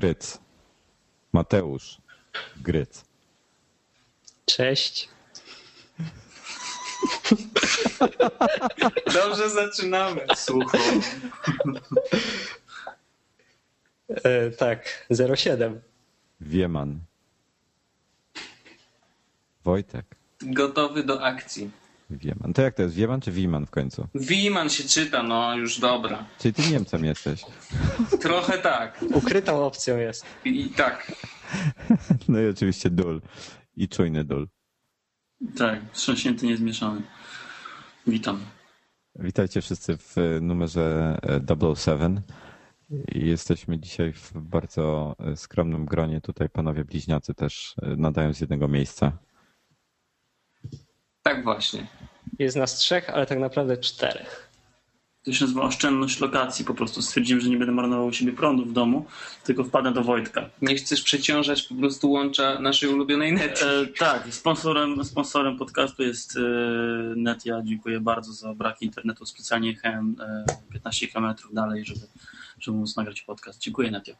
Gryc. Mateusz. Gryc. Cześć. Dobrze zaczynamy. Słucham. E, tak, 07. Wieman. Wojtek. Gotowy do akcji. Wieman. To jak to jest? Wieman czy Wiman w końcu? Wiman się czyta, no już dobra. Czyli ty Niemcem jesteś. Trochę tak. Ukrytą opcją jest. I, i tak. No i oczywiście dul. I czujny dul. Tak, wstrząśnięty, niezmieszany. Witam. Witajcie wszyscy w numerze 007. I Jesteśmy dzisiaj w bardzo skromnym gronie. Tutaj panowie bliźniacy też nadają z jednego miejsca. Tak właśnie. Jest nas trzech, ale tak naprawdę czterech. To się nazywa oszczędność lokacji. Po prostu stwierdziłem, że nie będę marnował u siebie prądu w domu, tylko wpadnę do Wojtka. Nie chcesz przeciążać po prostu łącza naszej ulubionej nety. E, tak, sponsorem, sponsorem podcastu jest e, Netia. Dziękuję bardzo za brak internetu. Specjalnie jechałem e, 15 km dalej, żeby, żeby móc nagrać podcast. Dziękuję Netia.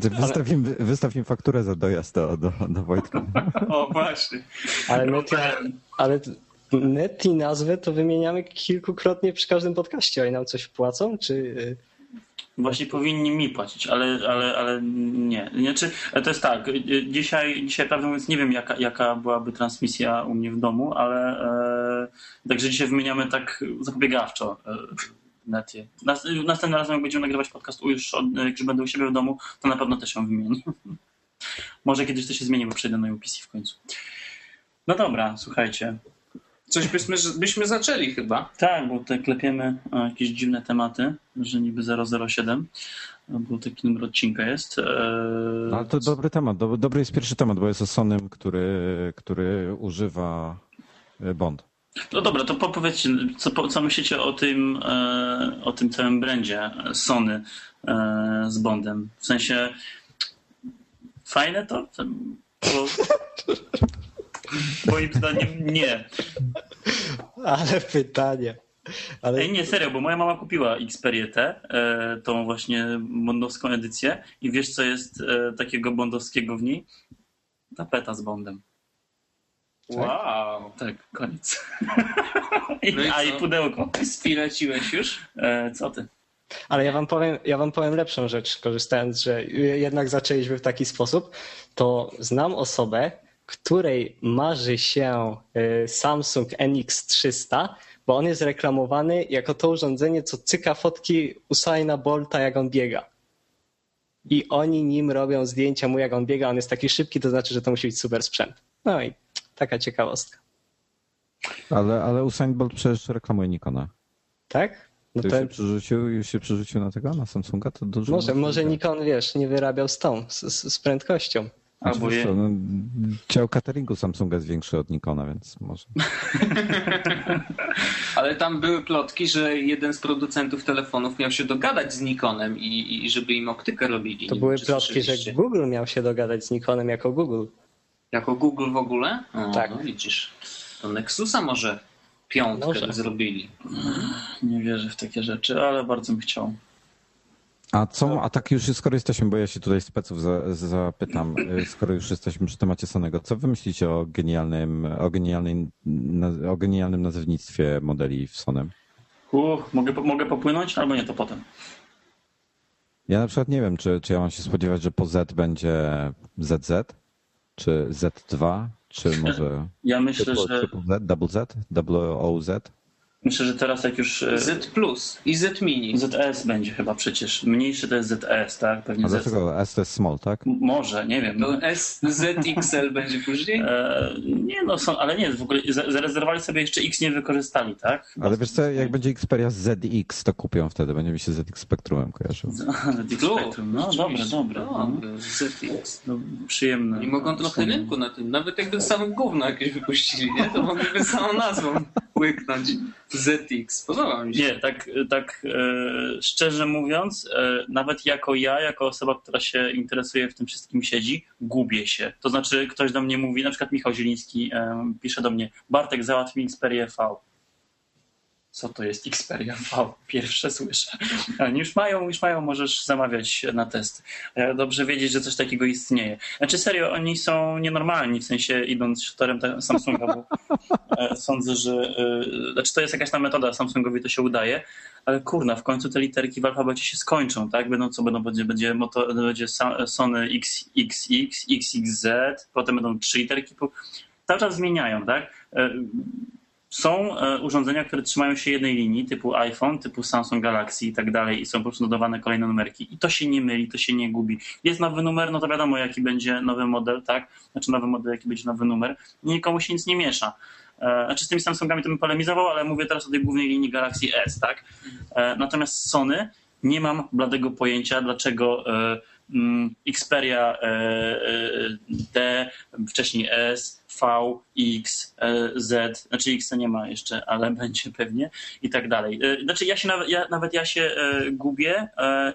Wystaw im, wystaw im fakturę za dojazd do, do, do Wojtka. O, właśnie. Ale Neti, ale Neti nazwę to wymieniamy kilkukrotnie przy każdym podcaście. Oni nam coś płacą, czy... y, Właśnie powinni mi płacić, ale, ale, ale nie. Znaczy, to jest tak, dzisiaj, dzisiaj prawdę mówiąc nie wiem jaka, jaka byłaby transmisja u mnie w domu, ale e, także dzisiaj wymieniamy tak zapobiegawczo e, Nas, następnym razem jak będziemy nagrywać podcast już, od, jak już będę u siebie w domu, to na pewno też ją wymienię. Może kiedyś to się zmieni, bo przejdę na UPC w końcu. No dobra, słuchajcie. Coś byśmy, byśmy zaczęli chyba. Tak, bo tutaj klepiemy o, jakieś dziwne tematy, że niby 007, bo taki numer odcinka jest. Eee, No, ale to dobry temat. Dob- Dobry jest pierwszy temat, bo jest o Sonym, który, który używa e, Bond. No dobra, to po- powiedzcie, co, co myślicie o tym, e, o tym całym brandzie Sony e, z Bondem? W sensie fajne to? Bo, moim zdaniem nie. Ale pytanie. Ale Ej, nie, serio, bo moja mama kupiła Xperię T, e, tą właśnie bondowską edycję i wiesz co jest e, takiego bondowskiego w niej? Tapeta z Bondem. Wow. Tak, koniec. I, No i a i pudełko. Spileciłeś już? E, co ty? Ale ja wam powiem, ja wam powiem lepszą rzecz, korzystając, że jednak zaczęliśmy w taki sposób, to znam osobę, której marzy się y, Samsung NX300, bo on jest reklamowany jako to urządzenie, co cyka fotki Usaina Bolta, jak on biega. I oni nim robią zdjęcia mu, jak on biega, on jest taki szybki, to znaczy, że to musi być super sprzęt. No i taka ciekawostka. Ale, ale Usain Bolt przecież reklamuje Nikona. Tak? No To to już się przerzucił, już się przerzucił na tego, na Samsunga? To dużo. może, może. Nikon, wiesz, nie wyrabiał z tą, z, z, prędkością. Albo je, no, dział cateringu Samsunga jest większy od Nikona, więc może. Ale tam były plotki, że jeden z producentów telefonów miał się dogadać z Nikonem i, i żeby im optykę robili. To Nie były plotki, że. Google miał się dogadać z Nikonem jako Google. Jako Google w ogóle? O, Tak. No widzisz. To Nexusa może piątkę Może. zrobili. nie wierzę w takie rzeczy, ale bardzo bym chciał. A co, a tak już skoro jesteśmy, bo ja się tutaj speców za, zapytam, y, skoro już jesteśmy przy temacie Sonego, co wy myślicie o genialnym, o genialnej, na- o genialnym nazewnictwie modeli w Sonem? Uch, mogę, mogę popłynąć, albo nie, to potem. Ja na przykład nie wiem, czy, czy ja mam się spodziewać, że po Z będzie ZZ, czy Z2, czy może Ja myślę, triple, że, triple Z, double Z, double OZ? Myślę, że teraz jak już e, Z Plus i Z Mini. ZS będzie chyba przecież. Mniejszy to jest ZS, tak? Pewnie A Z. dlaczego S to jest small, tak? M- Może, nie wiem. To S, ZXL będzie później? E, nie no, są, ale nie, w ogóle za- zarezerwowali sobie jeszcze X nie wykorzystali, tak? Ale wiesz co, jak będzie Xperia ZX, to kupią wtedy, będzie mi się ZX Spectrumem kojarzył. ZX Spectrum, no dobre, dobre. No. Dobry, ZX. No, przyjemne. I mogą trochę rynku na tym. Nawet jakby same gówno jakieś wypuścili, nie? To mogliby samą nazwą łyknąć. ZX. Podoba mi się. Nie, tak, tak e, szczerze mówiąc, e, nawet jako ja, jako osoba, która się interesuje w tym wszystkim siedzi, gubię się. To znaczy ktoś do mnie mówi, na przykład Michał Zieliński e, pisze do mnie, Bartek załatw mi V. co to jest Xperia V. Pierwsze słyszę. Już mają, już mają, możesz zamawiać na test. E, dobrze wiedzieć, że coś takiego istnieje. Znaczy serio, oni są nienormalni, w sensie idąc torem Samsunga, bo e, sądzę, że e, znaczy to jest jakaś tam metoda, Samsungowi to się udaje, ale kurna, w końcu te literki w alfabecie się skończą, tak? Będą co będą, będzie, będzie, moto, będzie Sony XXX, XXZ, potem będą trzy literki, cały czas zmieniają, tak? Są e, urządzenia, które trzymają się jednej linii, typu iPhone, typu Samsung Galaxy i tak dalej, i są po prostu dodawane kolejne numerki. I to się nie myli, to się nie gubi. Jest nowy numer, no to wiadomo, jaki będzie nowy model, tak? Znaczy nowy model, jaki będzie nowy numer. Nikomu się nic nie miesza. E, Znaczy z tymi Samsungami to bym polemizował, ale mówię teraz o tej głównej linii Galaxy S, tak? E, Natomiast Sony nie mam bladego pojęcia, dlaczego mm, Xperia e, e, D, wcześniej S, V, X, e, Z, znaczy X nie ma jeszcze, ale będzie pewnie i tak dalej. Znaczy ja się nawet, ja, nawet ja się gubię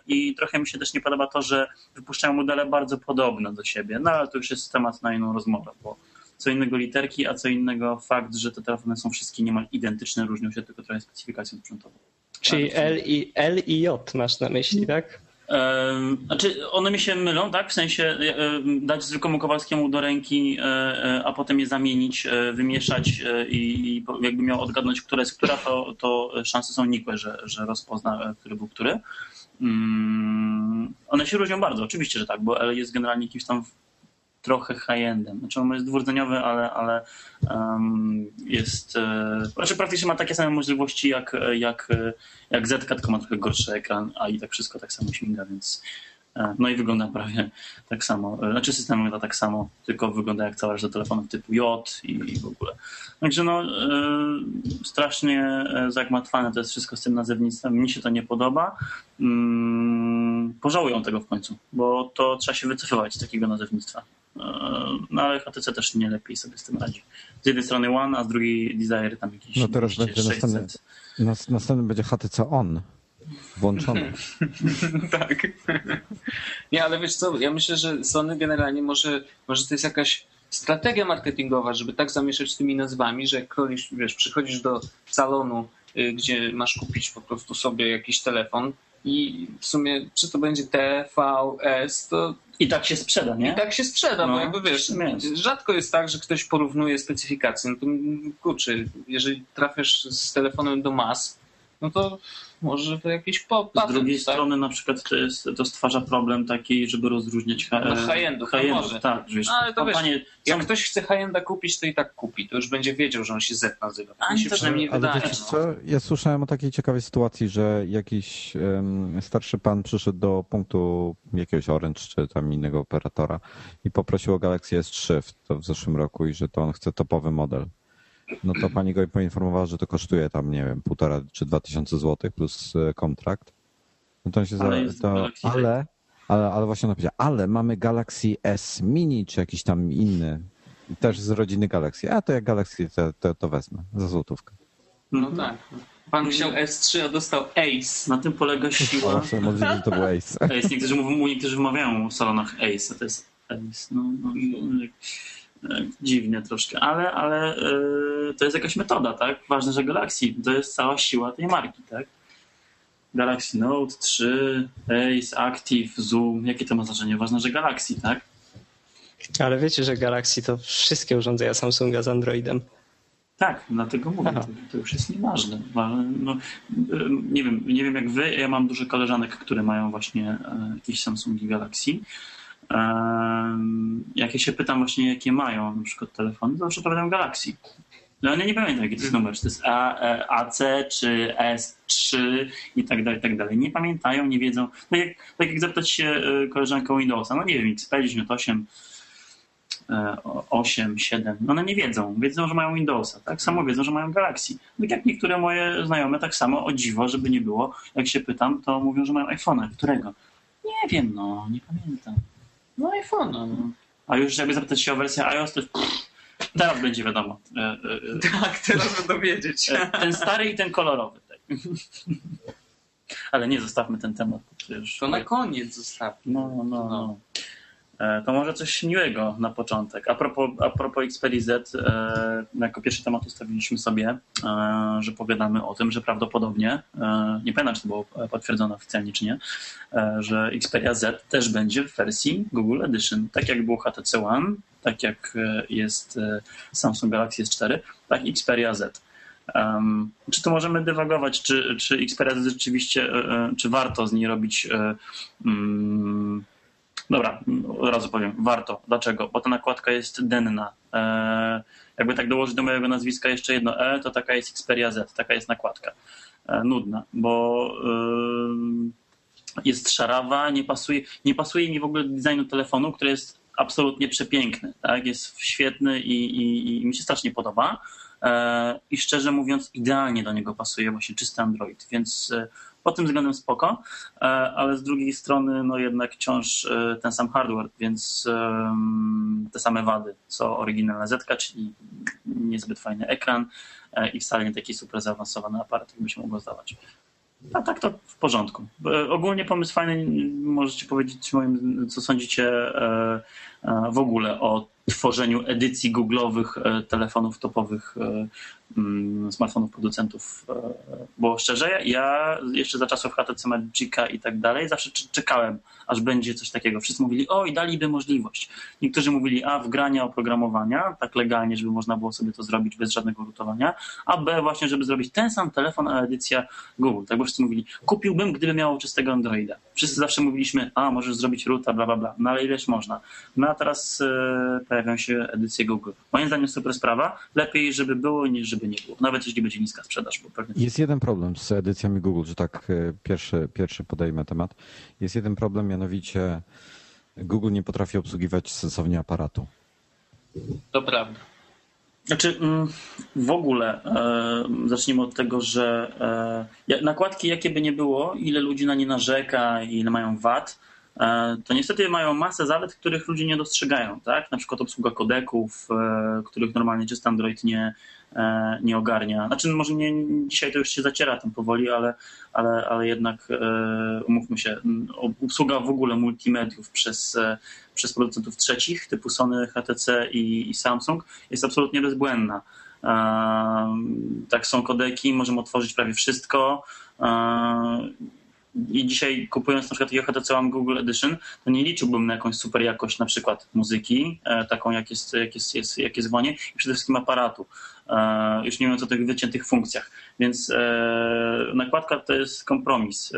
i trochę mi się też nie podoba to, że wypuszczają modele bardzo podobne do siebie, no ale to już jest temat na inną rozmowę, bo co innego literki, a co innego fakt, że te telefony są wszystkie niemal identyczne, różnią się tylko trochę specyfikacją sprzętową. Czyli L i, L i J masz na myśli, tak? Znaczy, one mi się mylą, tak? W sensie e, em, dać zwykłemu Kowalskiemu do ręki, e, e, a potem je zamienić, e, wymieszać e, i jakby miał odgadnąć, która jest która, to, to szanse są nikłe, że, że rozpozna, e, który był który. Mm, One się różnią bardzo, oczywiście, że tak, bo L jest generalnie jakimś tam trochę high-endem. Znaczy on jest dwurdzeniowy, ale, ale um, jest... E, znaczy praktycznie ma takie same możliwości jak, jak, jak Z, tylko ma trochę gorszy ekran, a i tak wszystko tak samo śmiga, więc... e, No i wygląda prawie tak samo. E, Znaczy system wygląda tak samo, tylko wygląda jak cała reszta telefonów typu J i, i w ogóle. Także no e, strasznie e, zagmatwane to jest wszystko z tym nazewnictwem. Mi się to nie podoba. Mm, Pożałują tego w końcu, bo to trzeba się wycofywać z takiego nazewnictwa. No ale HTC też nie lepiej sobie z tym radzi. Z jednej strony One, a z drugiej Desire tam jakieś No teraz 200, będzie następny, 600. nas, następny będzie HTC On włączony. tak. Nie, ale wiesz co, ja myślę, że Sony generalnie może, może to jest jakaś strategia marketingowa, żeby tak zamieszać z tymi nazwami, że jak wiesz, przychodzisz do salonu, gdzie masz kupić po prostu sobie jakiś telefon i w sumie czy to będzie T, V, S, to I tak się sprzeda, nie? i tak się sprzeda, No, bo jakby wiesz, rzadko jest tak, że ktoś porównuje specyfikację. No to kurczę, jeżeli trafiasz z telefonem do mas, no to może to jakiś po Z patent, drugiej tak? strony na przykład to, jest, to stwarza problem taki, żeby rozróżniać No, high-endów, może. Tak, wiesz, No, ale to o, wiesz, panie, Jak są- ktoś chce high-enda kupić, to i tak kupi. To już będzie wiedział, że on się Z nazywa. A, się to- przynajmniej Ale wydaje. wiecie no. co, ja słyszałem o takiej ciekawej sytuacji, że jakiś em, starszy pan przyszedł do punktu jakiegoś Orange czy tam innego operatora i poprosił o Galaxy S3 w, to w zeszłym roku i że to on chce topowy model. No to pani go poinformowała, że to kosztuje tam, nie wiem, półtora czy dwa tysiące złotych plus e, kontrakt. No to on się Ale za, to, ale, ale, ale właśnie ona powiedziała, ale mamy Galaxy S Mini czy jakiś tam inny, też z rodziny Galaxy. A to jak Galaxy to, to, to wezmę za złotówkę. No tak. Pan chciał S3, a dostał Ace. Na tym polega siła. O, sobie możliwe, że to był Ace. Ace, niektórzy, mówią, niektórzy wmawiają w salonach Ace, a to jest Ace. No, no, no, dziwnie troszkę, ale, ale e, to jest jakaś metoda, tak? Ważne, że Galaxy to jest cała siła tej marki, tak? Galaxy Note 3, Ace, Active, Zoom, jakie to ma znaczenie? Ważne, że Galaxy, tak? Ale wiecie, że Galaxy to wszystkie urządzenia Samsunga z Androidem. Tak, dlatego mówię, to, to już jest nieważne. Wa- No, em, nie, wiem, nie wiem jak wy, ja mam dużo koleżanek, które mają właśnie e, jakieś Samsungi Galaxy. Em, Jak ja się pytam właśnie, jakie mają na przykład telefony, to zawsze odpowiadam Galaxy. No ale nie pamiętam, jaki to jest numer, czy to jest A, e, AC, czy S3 i tak dalej, i tak dalej. Nie pamiętają, nie wiedzą. Tak jak, tak jak zapytać się e, koleżankę Windowsa, no nie wiem, XP 98, e, 8, 7, no one nie wiedzą. Wiedzą, że mają Windowsa, tak samo wiedzą, że mają Galaxy. Tak jak niektóre moje znajome, tak samo o dziwo, żeby nie było, jak się pytam, to mówią, że mają iPhone'a. Którego? Nie wiem, no, nie pamiętam. No iPhone. No. A już jakby zapytać się o wersję iOS, to teraz będzie wiadomo. E, e, e, Tak, teraz będę wiedzieć. Ten stary i ten kolorowy. Tak. Ale nie zostawmy ten temat. To już... To na koniec zostaw. No, no, no. E, to może coś miłego na początek. A propos, a propos Xperia Z, e, jako pierwszy temat ustawiliśmy sobie, e, że pogadamy o tym, że prawdopodobnie, nie pamiętam czy to było potwierdzone oficjalnie czy nie, że Xperia Z też będzie w wersji Google Edition. Tak jak było HTC One, tak jak jest Samsung Galaxy S4, tak Xperia Z. Um, czy to możemy dywagować, czy, czy Xperia Z rzeczywiście, czy warto z niej robić um, Dobra, od razu powiem, warto. Dlaczego? Bo ta nakładka jest denna. E, jakby tak dołożyć do mojego nazwiska jeszcze jedno E, to taka jest Xperia Z, taka jest nakładka. E, nudna, bo e, jest szarawa, nie pasuje, nie pasuje mi w ogóle designu telefonu, który jest absolutnie przepiękny. Tak? Jest świetny i, i, i mi się strasznie podoba. I szczerze mówiąc, idealnie do niego pasuje właśnie czysty Android, więc pod tym względem spoko, e, ale z drugiej strony no jednak wciąż e, ten sam hardware, więc te same wady co oryginalna Z, czyli niezbyt fajny ekran e, i wcale nie taki super zaawansowany aparat, jakby się mogło zdawać. A tak to w porządku. Ogólnie pomysł fajny. Możecie powiedzieć moim, co sądzicie w ogóle o tworzeniu edycji googlowych telefonów topowych Mm, smartfonów producentów. E, bo szczerze, ja jeszcze za czasów HTC Magica i tak dalej zawsze czekałem, aż będzie coś takiego. Wszyscy mówili, o i daliby możliwość. Niektórzy mówili, a wgrania oprogramowania, tak legalnie, żeby można było sobie to zrobić bez żadnego rutowania, a B właśnie, żeby zrobić ten sam telefon, a edycja Google. Tak bo wszyscy mówili, kupiłbym, gdyby miało czystego Androida. Wszyscy zawsze mówiliśmy, a możesz zrobić ruta, bla, bla, bla. No ale ileż można. No a teraz e, pojawiają się edycje Google. Moim zdaniem super sprawa. Lepiej, żeby było, niż żeby nie było. Nawet jeśli będzie niska sprzedaż. Bo pewnie... Jest jeden problem z edycjami Google, że tak e, pierwszy, pierwszy podejmę temat. Jest jeden problem, mianowicie Google nie potrafi obsługiwać sensownie aparatu. To prawda. Znaczy, mm, w ogóle e, zacznijmy od tego, że e, nakładki, jakie by nie było, ile ludzi na nie narzeka, ile mają wad, to niestety mają masę zalet, których ludzie nie dostrzegają. Tak? Na przykład obsługa kodeków, e, których normalnie czysty Android nie, e, nie ogarnia. Znaczy, może nie, dzisiaj to już się zaciera tam powoli, ale, ale, ale jednak umówmy się, obsługa w ogóle multimediów przez, przez producentów trzecich typu Sony, HTC i, i Samsung jest absolutnie bezbłędna. Tak są kodeki, możemy otworzyć prawie wszystko i dzisiaj kupując na przykład HTC One Google Edition, to nie liczyłbym na jakąś super jakość na przykład muzyki, e, taką jak jest, jak jest, jest, jak jest w One i przede wszystkim aparatu. E, już nie mówiąc o tych wyciętych funkcjach. Więc e, nakładka to jest kompromis.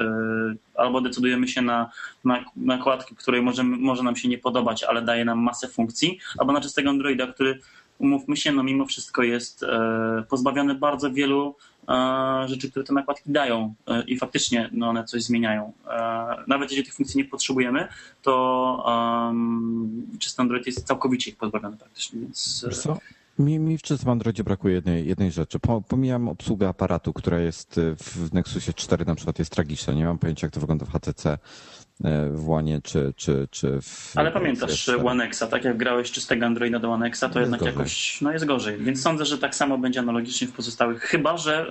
Albo decydujemy się na, na nakładkę, której może, może nam się nie podobać, ale daje nam masę funkcji, albo na czystego Androida, który umówmy się, no mimo wszystko jest pozbawiony bardzo wielu rzeczy, które te nakładki dają e, i faktycznie no, one coś zmieniają. E, nawet jeżeli tych funkcji nie potrzebujemy, to um, czysty Android jest całkowicie ich pozbawiony praktycznie. Więc... E, co? Mi, mi w czystym Androidzie brakuje jednej, jednej rzeczy. Pomijam obsługę aparatu, która jest w Nexusie 4 na przykład jest tragiczna. Nie mam pojęcia, jak to wygląda w HTC. E, w Łanie czy, czy, czy w... Ale pamiętasz One Xa, tak jak grałeś czystego Androida do One Xa, to jednak gorzej. jakoś no jest gorzej. Więc sądzę, że tak samo będzie analogicznie w pozostałych. Chyba, że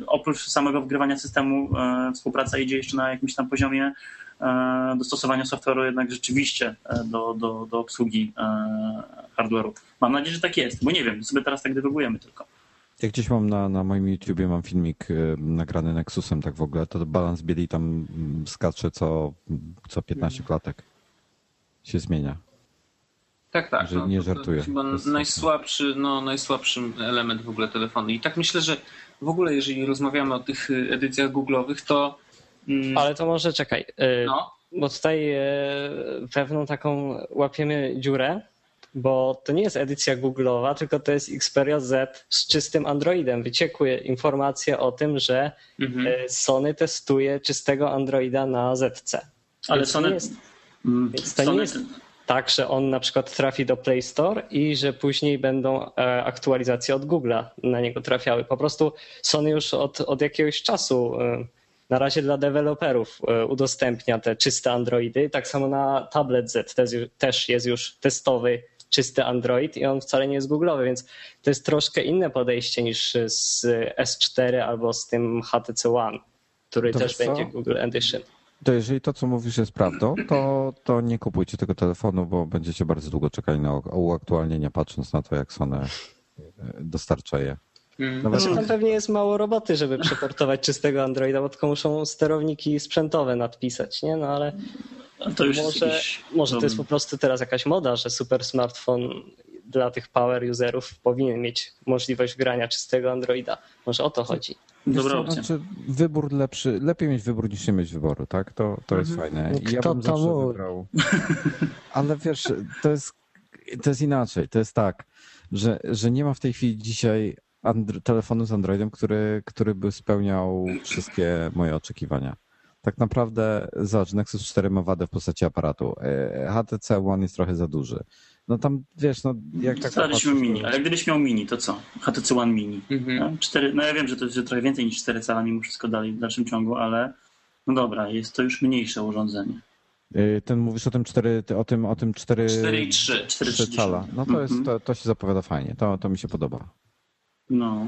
e, oprócz samego wgrywania systemu e, współpraca idzie jeszcze na jakimś tam poziomie e, dostosowania software'u jednak rzeczywiście e, do, do, do obsługi e, hardware'u. Mam nadzieję, że tak jest, bo nie wiem, sobie teraz tak dywagujemy tylko. Jak gdzieś mam na, na moim YouTubie mam filmik y, nagrany Nexusem tak w ogóle, to balans bieli tam mm, skacze co, co 15 klatek. Się zmienia. Tak, tak. Że no, nie żartuję. Chyba najsłabszy, no, najsłabszy element w ogóle telefonu. I tak myślę, że w ogóle jeżeli rozmawiamy o tych y, edycjach Google'owych, to... Mm... Ale to może czekaj. Y, no. Bo tutaj pewną taką łapiemy dziurę, bo to nie jest edycja Google'owa, tylko to jest Xperia Z z czystym Androidem. Wyciekły informacje o tym, że mhm. E, Sony testuje czystego Androida na ZC. Ale więc Sony... Jest, mm, więc to Sony... nie jest tak, że on na przykład trafi do Play Store i że później będą e, aktualizacje od Google'a na niego trafiały. Po prostu Sony już od, od jakiegoś czasu e, na razie dla deweloperów udostępnia te czyste Androidy. Tak samo na Tablet Z też jest już testowy czysty Android i on wcale nie jest Google'owy, więc to jest troszkę inne podejście niż z S4 albo z tym HTC One, który to też będzie Google Edition. to jeżeli to, co mówisz, jest prawdą, to, to nie kupujcie tego telefonu, bo będziecie bardzo długo czekali na uaktualnienia, patrząc na to, jak Sony e, dostarcza je. Mm. Nawet Znaczy, tam pewnie jest mało roboty, żeby przeportować czystego Androida, bo tylko muszą sterowniki sprzętowe nadpisać, nie? No ale to może, jakiś może to jest po prostu teraz jakaś moda, że super smartfon dla tych power userów powinien mieć możliwość grania czystego Androida. Może o to chodzi. Dobra opcja. Znaczy, wybór lepszy, lepiej mieć wybór niż nie mieć wyboru, tak? To, to jest fajne. I ja Kto bym to zawsze wybrał. Ale wiesz, to jest, to jest inaczej. To jest tak, że, że nie ma w tej chwili dzisiaj andro- telefonu z Androidem, który, który by spełniał wszystkie moje oczekiwania. Tak naprawdę, zobacz, Nexus 4 ma wadę w postaci aparatu. E, HTC One jest trochę za duży. No tam, wiesz, no jak tak popatrzysz, mini, to- ale gdybyś miał mini, to co? HTC One mini. Mhm. No, cztery, no ja wiem, że to jest trochę więcej niż 4 cala mimo wszystko dalej w dalszym ciągu, ale no dobra, jest to już mniejsze urządzenie. E, Ten mówisz o tym 4, o tym, o tym 4, 4 i 3. 3 cala. No to, jest, to, to się zapowiada fajnie. To, to mi się podoba. No.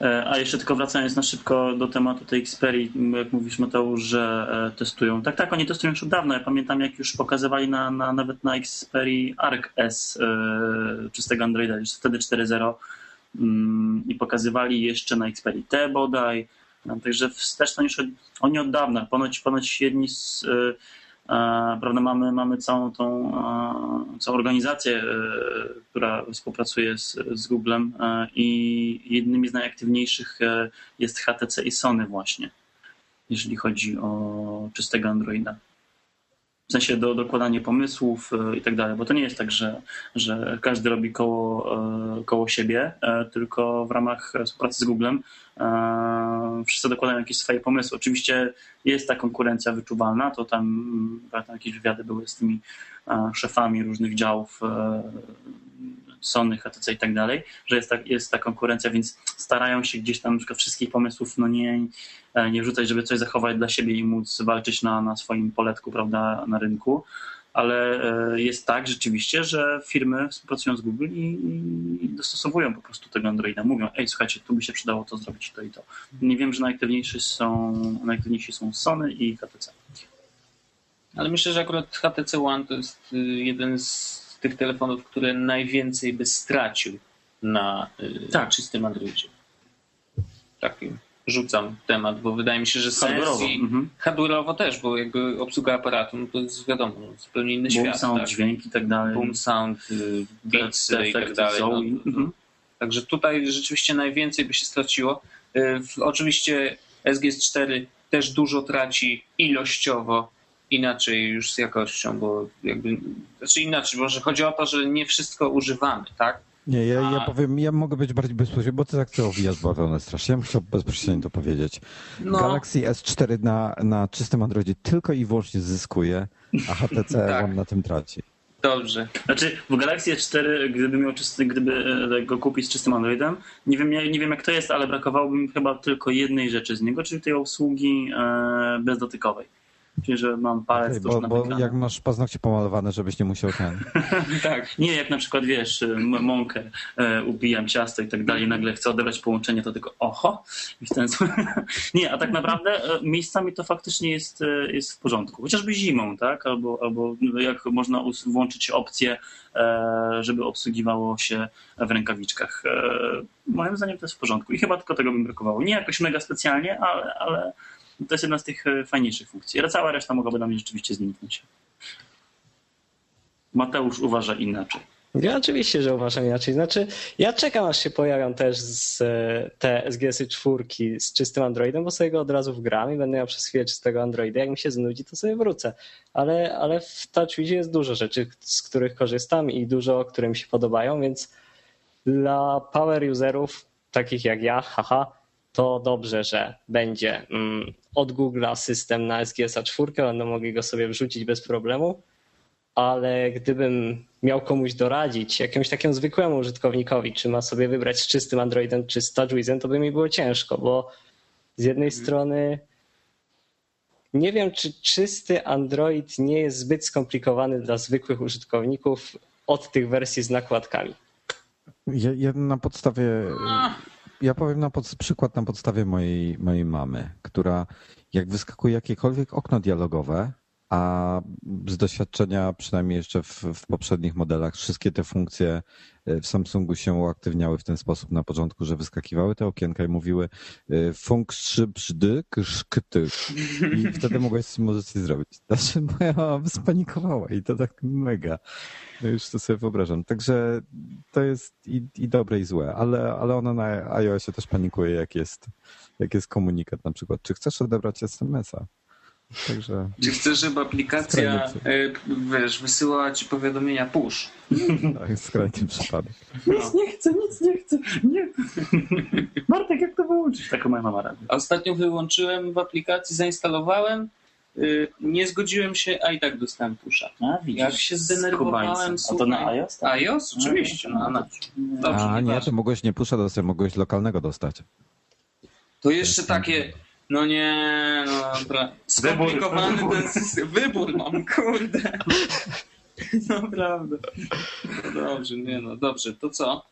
E, A jeszcze tylko wracając na szybko do tematu tej Xperii, jak mówisz Mateusz, że e, testują. Tak, tak, oni testują już od dawna. Ja pamiętam jak już pokazywali na, na, nawet na Xperii Arc S e, czystego Androida, już wtedy 4.0 mm, i pokazywali jeszcze na Xperii T bodaj. No, Także wstecz to już od, oni od dawna. Ponoć, ponoć jedni z, e, prawda, mamy, mamy całą tą e, całą organizację, e, która współpracuje z, z Googlem e, i jednymi z najaktywniejszych e, jest HTC i Sony właśnie, jeżeli chodzi o czystego Androida. W sensie do dokładanie pomysłów e, i tak dalej, bo to nie jest tak, że, że każdy robi koło, e, koło siebie, e, tylko w ramach współpracy z Googlem wszyscy dokładają jakieś swoje pomysły. Oczywiście jest ta konkurencja wyczuwalna, to tam, mm, pamiętam, jakieś wywiady były z tymi szefami różnych działów Sony, HTC i tak dalej, że jest ta, jest ta konkurencja, więc starają się gdzieś tam na przykład wszystkich pomysłów no nie, nie wrzucać, żeby coś zachować dla siebie i móc walczyć na, na swoim poletku, prawda, na rynku. Ale e, jest tak rzeczywiście, że firmy współpracują z Google i, i dostosowują po prostu tego Androida. Mówią, ej, słuchajcie, tu by się przydało to zrobić, to i to. Nie wiem, że najaktywniejsi są, najaktywniejsi są Sony i HTC. Ale myślę, że akurat HTC One to jest y, jeden z tych telefonów, które najwięcej by stracił na y, Tak. czystym Androidzie. Taki rzucam temat, bo wydaje mi się, że sens Hardware'owo, mhm. hardware'owo też, bo jakby obsługa aparatu, no to jest wiadomo, no, zupełnie inny Boom, świat. sound, tak? dźwięk i tak dalej. Boom sound, y, beats i tak dalej. No, Zoe. to- Mhm. Także tutaj rzeczywiście najwięcej by się straciło. Y, Oczywiście SGS4 też dużo traci ilościowo, inaczej już z jakością, bo jakby, znaczy inaczej, może chodzi o to, że nie wszystko używamy, tak? Nie, ja, ja powiem, ja mogę być bardziej bezpośredni, bo ty tak to owijasz bawełnę strasznie. Ja bym chciał bezpośrednio to powiedzieć. No. Galaxy S4 na, na czystym Androidzie tylko i wyłącznie zyskuje, a HTC Tak. One na tym traci. Dobrze. Znaczy, w Galaxy S4, gdyby miał czysty, gdyby e, go kupić z czystym Androidem, nie wiem, nie, nie wiem jak to jest, ale brakowałoby mi chyba tylko jednej rzeczy z niego, czyli tej obsługi e, bezdotykowej. Czyli, że mam palec Okej, tuż bo, nad bo jak masz paznokcie pomalowane, żebyś nie musiał ten. Tak. Nie, jak na przykład, wiesz, mąkę, e, upijam ciasto i tak dalej, nagle chcę odebrać połączenie, to tylko oho, i w ten sposób. Nie, a tak naprawdę e, miejscami to faktycznie jest, e, jest w porządku. Chociażby zimą, tak? Albo, albo jak można włączyć opcję, e, żeby obsługiwało się w rękawiczkach. E, Moim zdaniem to jest w porządku i chyba tylko tego bym brakowało. Nie jakoś mega specjalnie, ale, ale to jest jedna z tych e, fajniejszych funkcji. Ale cała reszta mogłaby na mnie rzeczywiście zniknąć. Mateusz uważa inaczej. Ja oczywiście, że uważam inaczej. Znaczy, ja czekam, aż się pojawią też z, e, te SGS-y czwórki z czystym Androidem, bo sobie go od razu wgram i będę miał przez chwilę czystego Androida. Jak mi się znudzi, to sobie wrócę. Ale, ale w TouchWizie jest dużo rzeczy, z których korzystam i dużo, które mi się podobają, więc dla power userów, takich jak ja, haha, to dobrze, że będzie mm, od Google'a system na SGS-a czwórkę, będą mogli go sobie wrzucić bez problemu ale gdybym miał komuś doradzić, jakiemuś takiemu zwykłemu użytkownikowi, czy ma sobie wybrać z czystym Androidem, czy z TouchWizem, to by mi było ciężko, bo z jednej strony nie wiem, czy czysty Android nie jest zbyt skomplikowany dla zwykłych użytkowników od tych wersji z nakładkami. Ja, ja na podstawie ja powiem na pod, przykład na podstawie mojej, mojej mamy, która jak wyskakuje jakiekolwiek okno dialogowe, a z doświadczenia, przynajmniej jeszcze w, w, poprzednich modelach, wszystkie te funkcje w Samsungu się uaktywniały w ten sposób na początku, że wyskakiwały te okienka i mówiły funk 3 brzdy kty. I wtedy mogłeś możecie zrobić. Znaczy moja mama spanikowała i to tak mega. No już to sobie wyobrażam. Także to jest i, i dobre i złe, ale, ale ona na iOSie też panikuje, jak jest, jak jest komunikat na przykład. Czy chcesz odebrać SMS-a? Także... Czy chcesz, żeby aplikacja e, wiesz, wysyłała ci powiadomienia push? Tak, skrajny przypadek. Nic nie chcę, nic nie chcę. Nie. Martek, jak to wyłączyć? Taką moja mama. Ostatnio wyłączyłem w aplikacji, zainstalowałem, y, nie zgodziłem się, a i tak dostałem pusza. A, widzisz, Jak się zdenerwowałem, A to na iOS? Tak? iOS? Oczywiście. No, no. Dobrze, a nie, to mogłeś nie pusza dostać, mogłeś lokalnego dostać. To jeszcze takie no nie, no dobra. Skomplikowany wybór, ten system. Wybór mam, kurde. Naprawdę. No dobrze, nie no, dobrze, to co?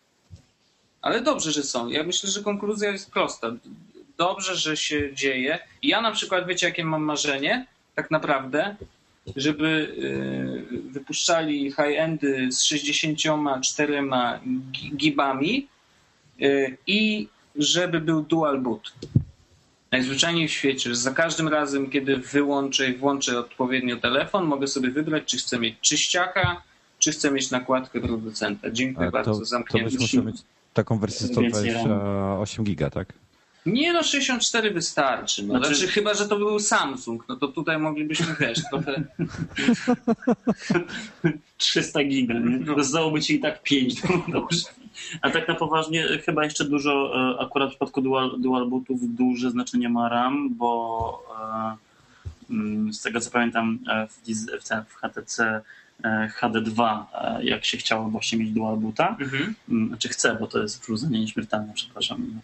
Ale dobrze, że są. Ja myślę, że konkluzja jest prosta. Dobrze, że się dzieje. Ja na przykład, wiecie, jakie mam marzenie? Tak naprawdę, żeby y, wypuszczali high-endy z 64 gibami y, i żeby był dual boot najzwyczajniej w świecie, że za każdym razem, kiedy wyłączę i włączę odpowiednio telefon, mogę sobie wybrać, czy chcę mieć czyściaka, czy chcę mieć nakładkę producenta. Dziękuję to, bardzo, zamknięty. To byś musiał mieć taką wersję 128 giga, tak? Nie no, 64 wystarczy. No. Znaczy, znaczy, chyba, że to był Samsung, no to tutaj moglibyśmy, wiesz, trochę... 300 giga, nie? No. Zdałoby ci i tak 5, no dobrze. A tak na poważnie chyba jeszcze dużo, e, akurat w przypadku dual, dual bootów duże znaczenie ma RAM, bo e, mm, z tego co pamiętam e, w, w HTC HD2, jak się chciało właśnie mieć dual boota, mhm. Mm, znaczy chcę, bo to jest wróżenie nieśmiertelne, przepraszam,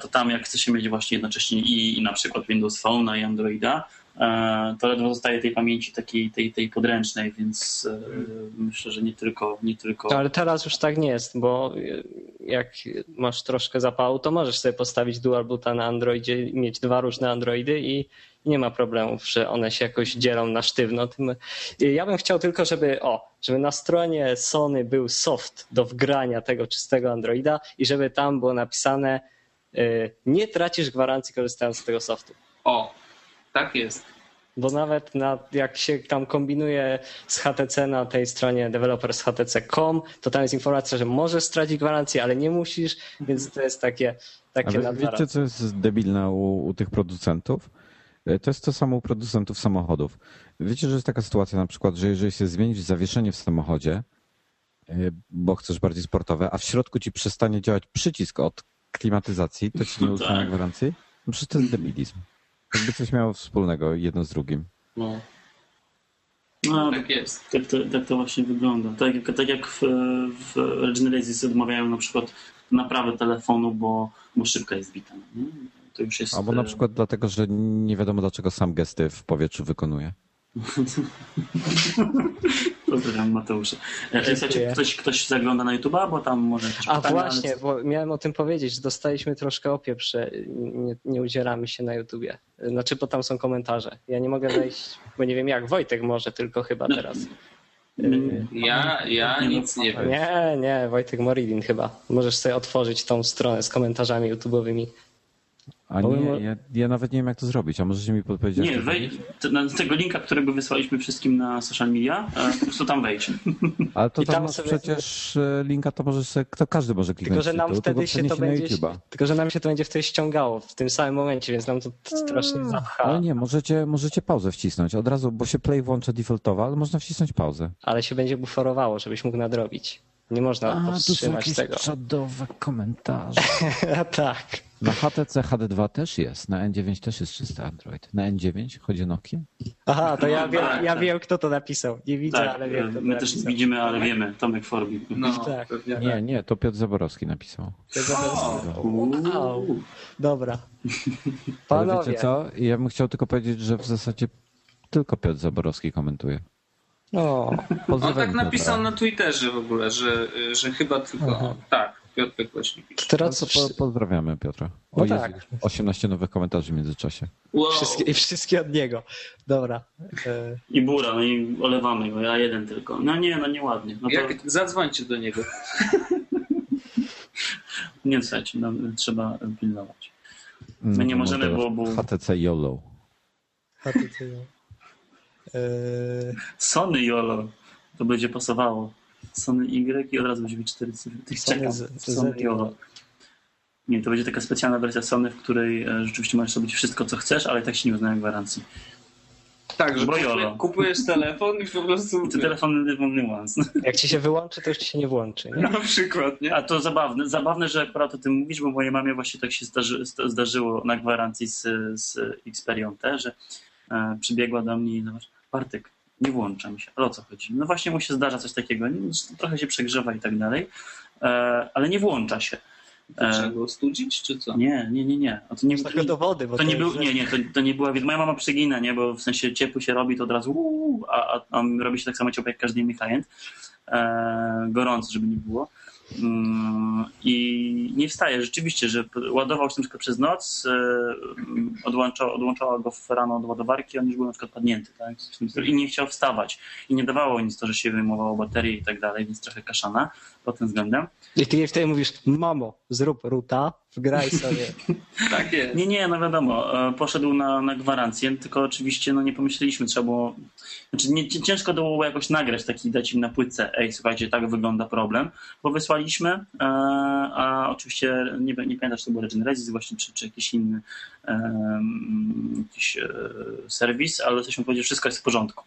to tam jak chce się mieć właśnie jednocześnie i, i na przykład Windows Phone i Androida, to ledwo zostaje tej pamięci takiej tej, tej podręcznej, więc e, myślę, że nie tylko, nie tylko. Ale teraz już tak nie jest, bo jak masz troszkę zapału, to możesz sobie postawić dual boota na Androidzie, mieć dwa różne Androidy i nie ma problemów, że one się jakoś dzielą na sztywno. Ja bym chciał tylko, żeby o, żeby na stronie Sony był soft do wgrania tego czystego Androida i żeby tam było napisane y, nie tracisz gwarancji korzystając z tego softu. O, tak jest. Bo nawet na, jak się tam kombinuje z HTC na tej stronie developershtc.com, to tam jest informacja, że możesz stracić gwarancję, ale nie musisz, więc to jest takie, takie ale Wiecie, co jest debilne u, u tych producentów? E, to jest to samo u producentów samochodów. Wiecie, że jest taka sytuacja na przykład, że jeżeli się zmienić zawieszenie w samochodzie, e, bo chcesz bardziej sportowe, a w środku ci przestanie działać przycisk od klimatyzacji, to ci nie uznaje tak. gwarancji? No przecież to jest debilizm. Jakby coś miało wspólnego jedno z drugim. No. No, tak jest. Tak to, tak to właśnie wygląda. Tak, tak jak w, w Regenesis odmawiają na przykład naprawy telefonu, bo, bo szybka jest bita. Nie? To już jest... Albo na e, przykład dlatego, że nie wiadomo dlaczego sam gesty w powietrzu wykonuje. Pozdrawiam Mateusza. E, słuchajcie, ktoś, ktoś zagląda na YouTube'a, bo tam może jakieś A pytania, właśnie, ale... bo miałem o tym powiedzieć, że dostaliśmy troszkę opieprz, że nie, nie udzielamy się na YouTubie. Znaczy, bo tam są komentarze. Ja nie mogę wejść, bo nie wiem jak, Wojtek może tylko chyba teraz. Ja, ja nic nie wiem. Nie, nie, Wojtek Moridin chyba. Możesz sobie otworzyć tą stronę z komentarzami YouTube'owymi. A nie, ja, ja, nawet nie wiem, jak to zrobić. A możecie mi podpowiedzieć? Nie, wej, na tego linka, którego wysłaliśmy wszystkim na social media, po prostu tam wejdź. Ale to I tam, tam sobie... przecież e, linka to możesz sobie, to każdy może kliknąć. Tylko, że nam wtedy się to będzie, tylko, że nam się to będzie wtedy ściągało w tym samym momencie, więc nam to strasznie zapcha. Ale nie, możecie, możecie pauzę wcisnąć od razu, bo się play włącza defaultowo, ale można wcisnąć pauzę. Ale się będzie buforowało, żebyś mógł nadrobić. Nie można A, powstrzymać to są tego. przodowe komentarze. tak. Na HTC HD2 też jest, na N9 też jest czysty Android. Na N9 chodzi o Nokia? Aha, to ja, wiem, tak, ja tak. wiem, kto to napisał. Nie widzę, tak, ale wiem. Kto my też napisał. widzimy, ale wiemy. Tomek Forbi. No, tak. Nie, nie, to Piotr Zaborowski napisał. Piotr Zaborowski. Wow. Dobra. Panowie. Ale wiecie co? Ja bym chciał tylko powiedzieć, że w zasadzie tylko Piotr Zaborowski komentuje. No. On tak napisał na Twitterze w ogóle, że, że chyba tylko Aha. tak. Piotrek właśnie pisze. To No teraz to po, pozdrawiamy Piotra. O No Jezu, tak. 18 nowych komentarzy w międzyczasie. Wow. wszystkie, wszystkie od niego. Dobra. E, I bura, no i olewamy go, ja jeden tylko. No nie, no nieładnie. No to, Jak, zadzwońcie do niego. Nie, słuchajcie, no, trzeba pilnować. My nie możemy, bo- bo- HTC YOLO. HTC. E, Sony YOLO, to będzie pasowało. Sony Y i od razu będzie mieć 4 cyfry. Tych Sony. Z- Sony YOLO. Nie, to będzie taka specjalna wersja Sony, w której e, rzeczywiście możesz robić wszystko, co chcesz, ale tak się nie uznają gwarancji. Tak, że Bo kupuje, jolo. kupujesz telefon i po prostu... I to telefon only once. jak ci się wyłączy, to już ci się nie włączy. Nie? Na przykład, nie? A to zabawne, zabawne, że akurat o tym mówisz, bo mojej mamie właśnie tak się zdarzy, zdarzyło na gwarancji z, z Xperią T, że e, przybiegła do mnie i zobacz, Bartek, nie włącza mi się. Ale o co chodzi? No właśnie mu się zdarza coś takiego, nie? trochę się przegrzewa i tak dalej, e, ale nie włącza się. To trzeba go studzić, czy co? Nie, nie, nie, nie. A to nie, Masz takie dowody, bo to nie jest- był, nie, nie, to, to nie była, moja mama przegina, nie, bo w sensie ciepło się robi, to od razu uuu, a, a, a robi się tak samo ciepło jak każdy inny klient, e, gorąco, żeby nie było. Mm, I nie wstaje. Rzeczywiście, że ładował się na przykład przez noc, e, odłączała, odłączała go w rano od ładowarki, on już był na przykład padnięty, tak? I nie chciał wstawać. I nie dawało nic to, że się wyjmowało baterię i tak dalej, więc trochę kaszana pod tym względem. I ty wtedy mówisz, mamo, zrób ruta, wgraj sobie. Tak jest. Nie, nie, no wiadomo, e, poszedł na, na gwarancję, tylko oczywiście no nie pomyśleliśmy, trzeba było, znaczy nie, ci- ciężko było jakoś nagrać taki, dać im na płytce, ej słuchajcie, tak wygląda problem, bo wysłaliśmy, e, a oczywiście nie, nie pamiętam, czy to był Regenesis właśnie, czy, czy jakiś inny mm, jakiś serwis, ale coś mi powiedział, że wszystko jest w porządku.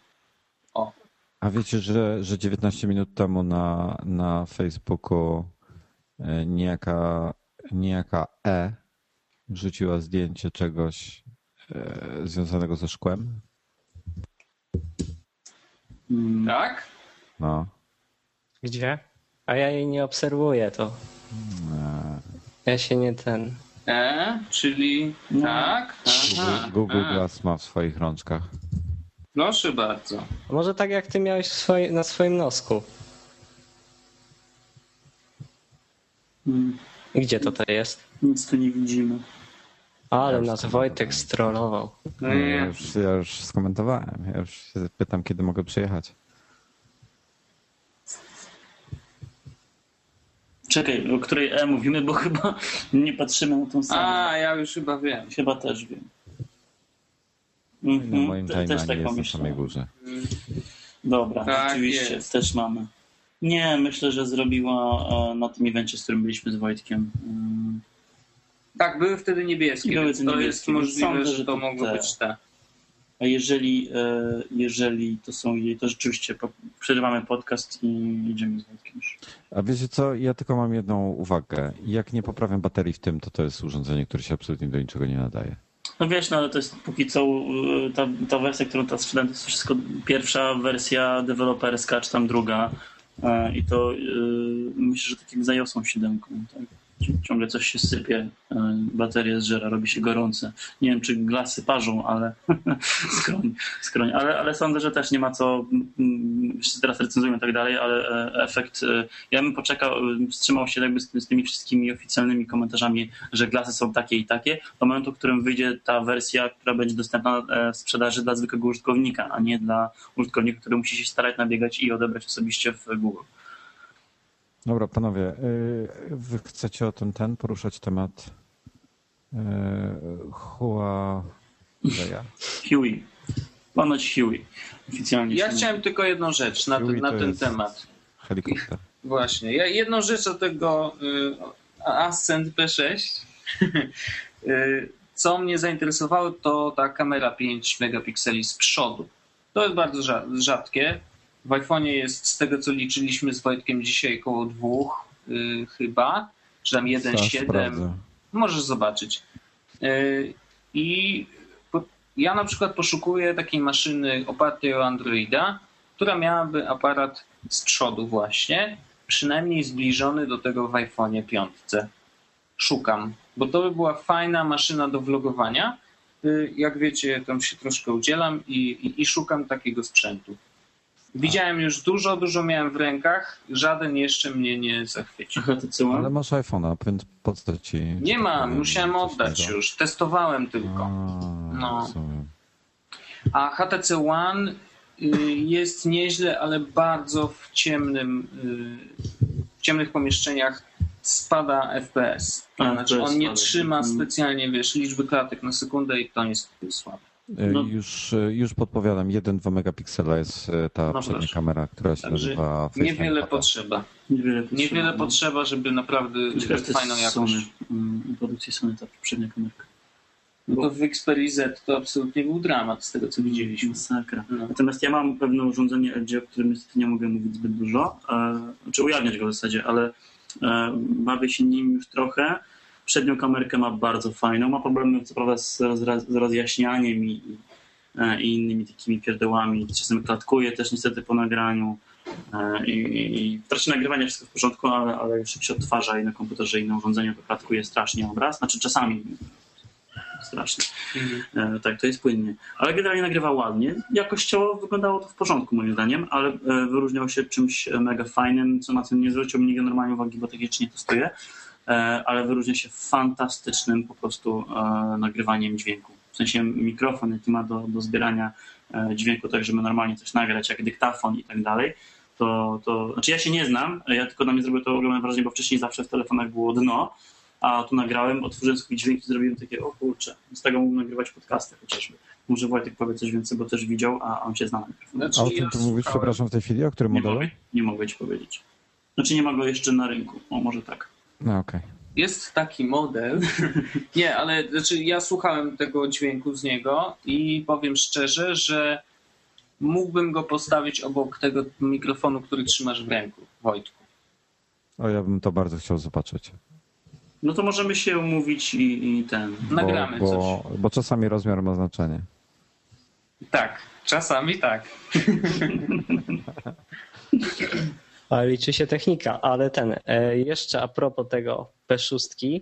A wiecie, że, że 19 minut temu na, na Facebooku niejaka, niejaka E wrzuciła zdjęcie czegoś e, związanego ze szkłem? Mm, Tak? No. Gdzie? A ja jej nie obserwuję, to E, ja się nie ten... E, czyli No. tak? Aha, Google, Google a. Glass ma w swoich rączkach. Proszę bardzo. Może tak jak ty miałeś w swoim- na swoim nosku. mm, I Gdzie to to jest? nic tu nie widzimy. Ale nas Wojtek strollował. No Nie, ja, już, ja już skomentowałem. Ja już się pytam, kiedy mogę przyjechać. Czekaj, o której E mówimy, bo chyba nie patrzymy na tą samą. A, ja już chyba wiem. Chyba też wiem. Na Mhm, moim te- też tak jest na pomyślałem. samej górze. Dobra, Tak oczywiście, jest. też mamy. Nie, myślę, że zrobiła e, na tym evencie, z którym byliśmy z Wojtkiem. Mm, Tak, były wtedy niebieskie, Były to niebieskie, jest możliwe, sądzę, że że to te. być te. A jeżeli, e, jeżeli to są jej, to rzeczywiście przerywamy podcast i idziemy z Wojtkiem już. A wiecie co, ja tylko mam jedną uwagę. Jak nie poprawiam baterii w tym, to to jest urządzenie, które się absolutnie do niczego nie nadaje. No wiesz, no ale to jest póki co e, ta, ta wersja, którą teraz sprzedałem, to jest wszystko pierwsza wersja deweloperska, czy tam druga. E, I to e, myślę, że tak jak za iOSą 7. Tak? Ci- Ciągle coś się sypie, e, bateria zżera, robi się gorące. Nie wiem, czy glasy parzą, ale skroń, skroń. Ale, ale sądzę, że też nie ma co, wszyscy teraz recenzują i tak dalej, ale e, efekt, e, ja bym poczekał, wstrzymał się jakby z, z tymi wszystkimi oficjalnymi komentarzami, że glasy są takie i takie, do momentu, w którym wyjdzie ta wersja, która będzie dostępna w sprzedaży dla zwykłego użytkownika, a nie dla użytkownika, który musi się starać nabiegać i odebrać osobiście w Google. Dobra, panowie, y, wy chcecie o ten, ten poruszać temat y, Huawei'a? Huey. Ponoć Huey. Oficjalnie. Ja chciałem tylko jedną rzecz na, ten- na to ten jest- temat. Helikopter. Właśnie. Ja jedną rzecz o tego y, Ascent P6. y, co mnie zainteresowało, to ta kamera 5 megapikseli z przodu. To jest bardzo rza- rzadkie. W iPhone'ie jest, z tego co liczyliśmy z Wojtkiem dzisiaj, około dwóch y, chyba, czy tam Zaraz 1,7. sprawdzę. Możesz zobaczyć. Yy, I po- ja na przykład poszukuję takiej maszyny opartej o Androida, która miałaby aparat z przodu właśnie, przynajmniej zbliżony do tego w iPhone'ie 5. Szukam, bo to by była fajna maszyna do vlogowania. Yy, Jak wiecie, tam się troszkę udzielam i, i, i szukam takiego sprzętu. Widziałem już dużo, dużo miałem w rękach, żaden jeszcze mnie nie zachwycił. One? Ale masz iPhone'a, więc po co ci... Nie mam, musiałem oddać już, testowałem tylko. A, No. A HTC One y, jest nieźle, ale bardzo w ciemnym, y, w ciemnych pomieszczeniach spada FPS. A, Znaczy on nie spada. trzyma Mhm. specjalnie, wiesz, liczby klatek na sekundę i to jest słabe. E, No. Już, e, już podpowiadam, 1-2 megapiksela jest e, ta No przednia proszę. kamera, która się Także nazywa Face Niewiele potrzeba. Niewiele Niewiele potrzeba. żeby naprawdę Ciekawe, fajną jakość. Sony, mm, produkcji Sony ta przednia kamerka. No to w Xperia Z to absolutnie był dramat z tego, co widzieliśmy. Masakra. No. Natomiast ja mam pewne urządzenie LG, o którym niestety nie mogę mówić zbyt dużo, e, znaczy ujawniać go w zasadzie, ale e, bawię się nim już trochę. Przednią kamerkę ma bardzo fajną, ma problemy co prawda z, rozra- z rozjaśnianiem i, i, e, i innymi takimi pierdołami. Czasem klatkuje też niestety po nagraniu. E, I, i w trakcie nagrywania wszystko w porządku, ale, ale już jak się odtwarza i na komputerze inne urządzenie, to klatkuje strasznie obraz. Znaczy czasami strasznie. Mhm. E, tak, to jest płynnie. Ale generalnie nagrywa ładnie. Jakościowo wyglądało to w porządku moim zdaniem, ale wyróżniał się czymś mega fajnym, co na tym nie zwrócił nigdy normalnie uwagi, bo tak jeszcze nie testuję, ale wyróżnia się fantastycznym po prostu e, nagrywaniem dźwięku. W sensie mikrofon, jaki ma do, do zbierania e, dźwięku, tak żeby normalnie coś nagrać, jak dyktafon i tak dalej. To, to, znaczy ja się nie znam, ja tylko na mnie zrobiło to ogromne wrażenie, bo wcześniej zawsze w telefonach było dno, a tu nagrałem, otworzyłem swój dźwięk i zrobiłem takie, o kurczę, z tego mógł nagrywać podcasty chociażby. Może Wojtek powie coś więcej, bo też widział, a on się zna na mikrofonie. Znaczy, A o czym ty mówisz, słuchałem. przepraszam, w tej chwili? O którym Nie modelu? mogę, nie mogę ci powiedzieć. Znaczy nie ma go jeszcze na rynku, o może tak. No okej. Jest taki model. Nie, ale znaczy ja słuchałem tego dźwięku z niego i powiem szczerze, że mógłbym go postawić obok tego mikrofonu, który trzymasz w ręku, Wojtku. O, ja bym to bardzo chciał zobaczyć. No to możemy się umówić i, i ten. Nagramy bo, coś. bo, bo czasami rozmiar ma znaczenie. Tak, czasami tak. Ale liczy się technika, ale ten, e, jeszcze a propos tego P6,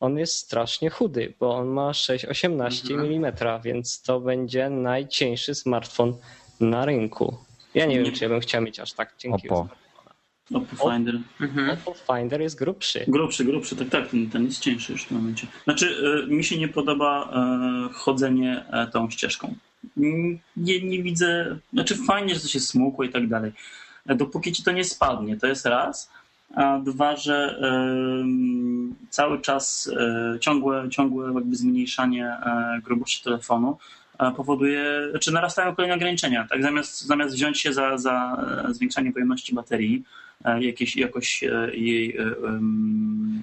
on jest strasznie chudy, bo on ma 6,18 Mhm. mm, więc to będzie najcieńszy smartfon na rynku. Ja nie, Nie- wiem, czy ja bym chciał mieć aż tak cienkiego Oppo. smartfona. Oppo Finder. Mhm. Oppo Finder jest grubszy. Grubszy, grubszy, tak, tak, ten, ten jest cięższy już w tym momencie. Znaczy, e, mi się nie podoba e, chodzenie tą ścieżką. Nie, nie widzę, znaczy fajnie, że to się smukło i tak dalej. Dopóki ci to nie spadnie, to jest raz. A dwa, że cały czas e, ciągłe, ciągłe jakby zmniejszanie e, grubości telefonu e, powoduje, czy narastają kolejne ograniczenia. Tak? Zamiast, zamiast wziąć się za, za zwiększanie pojemności baterii, jakieś, jakoś jej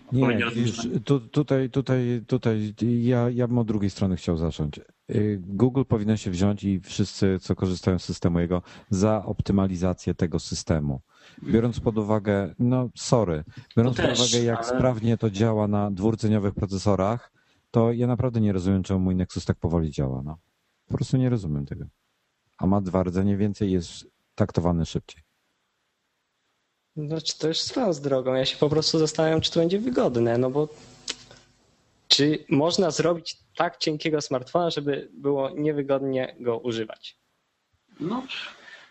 odpowiednie Nie, wiesz, tu, tutaj, tutaj, tutaj ja, ja bym od drugiej strony chciał zacząć. Y, Google powinien się wziąć i wszyscy, co korzystają z systemu jego, za optymalizację tego systemu. Biorąc pod uwagę, no sorry, biorąc pod też, uwagę, jak ale- sprawnie to działa na dwurdzeniowych procesorach, to ja naprawdę nie rozumiem, czemu mój Nexus tak powoli działa. No. Po prostu nie rozumiem tego. A ma dwa rdzenie więcej jest taktowany szybciej. Znaczy, to już swoją z drogą. Ja się po prostu zastanawiam, czy to będzie wygodne, no bo czy można zrobić tak cienkiego smartfona, żeby było niewygodnie go używać? No,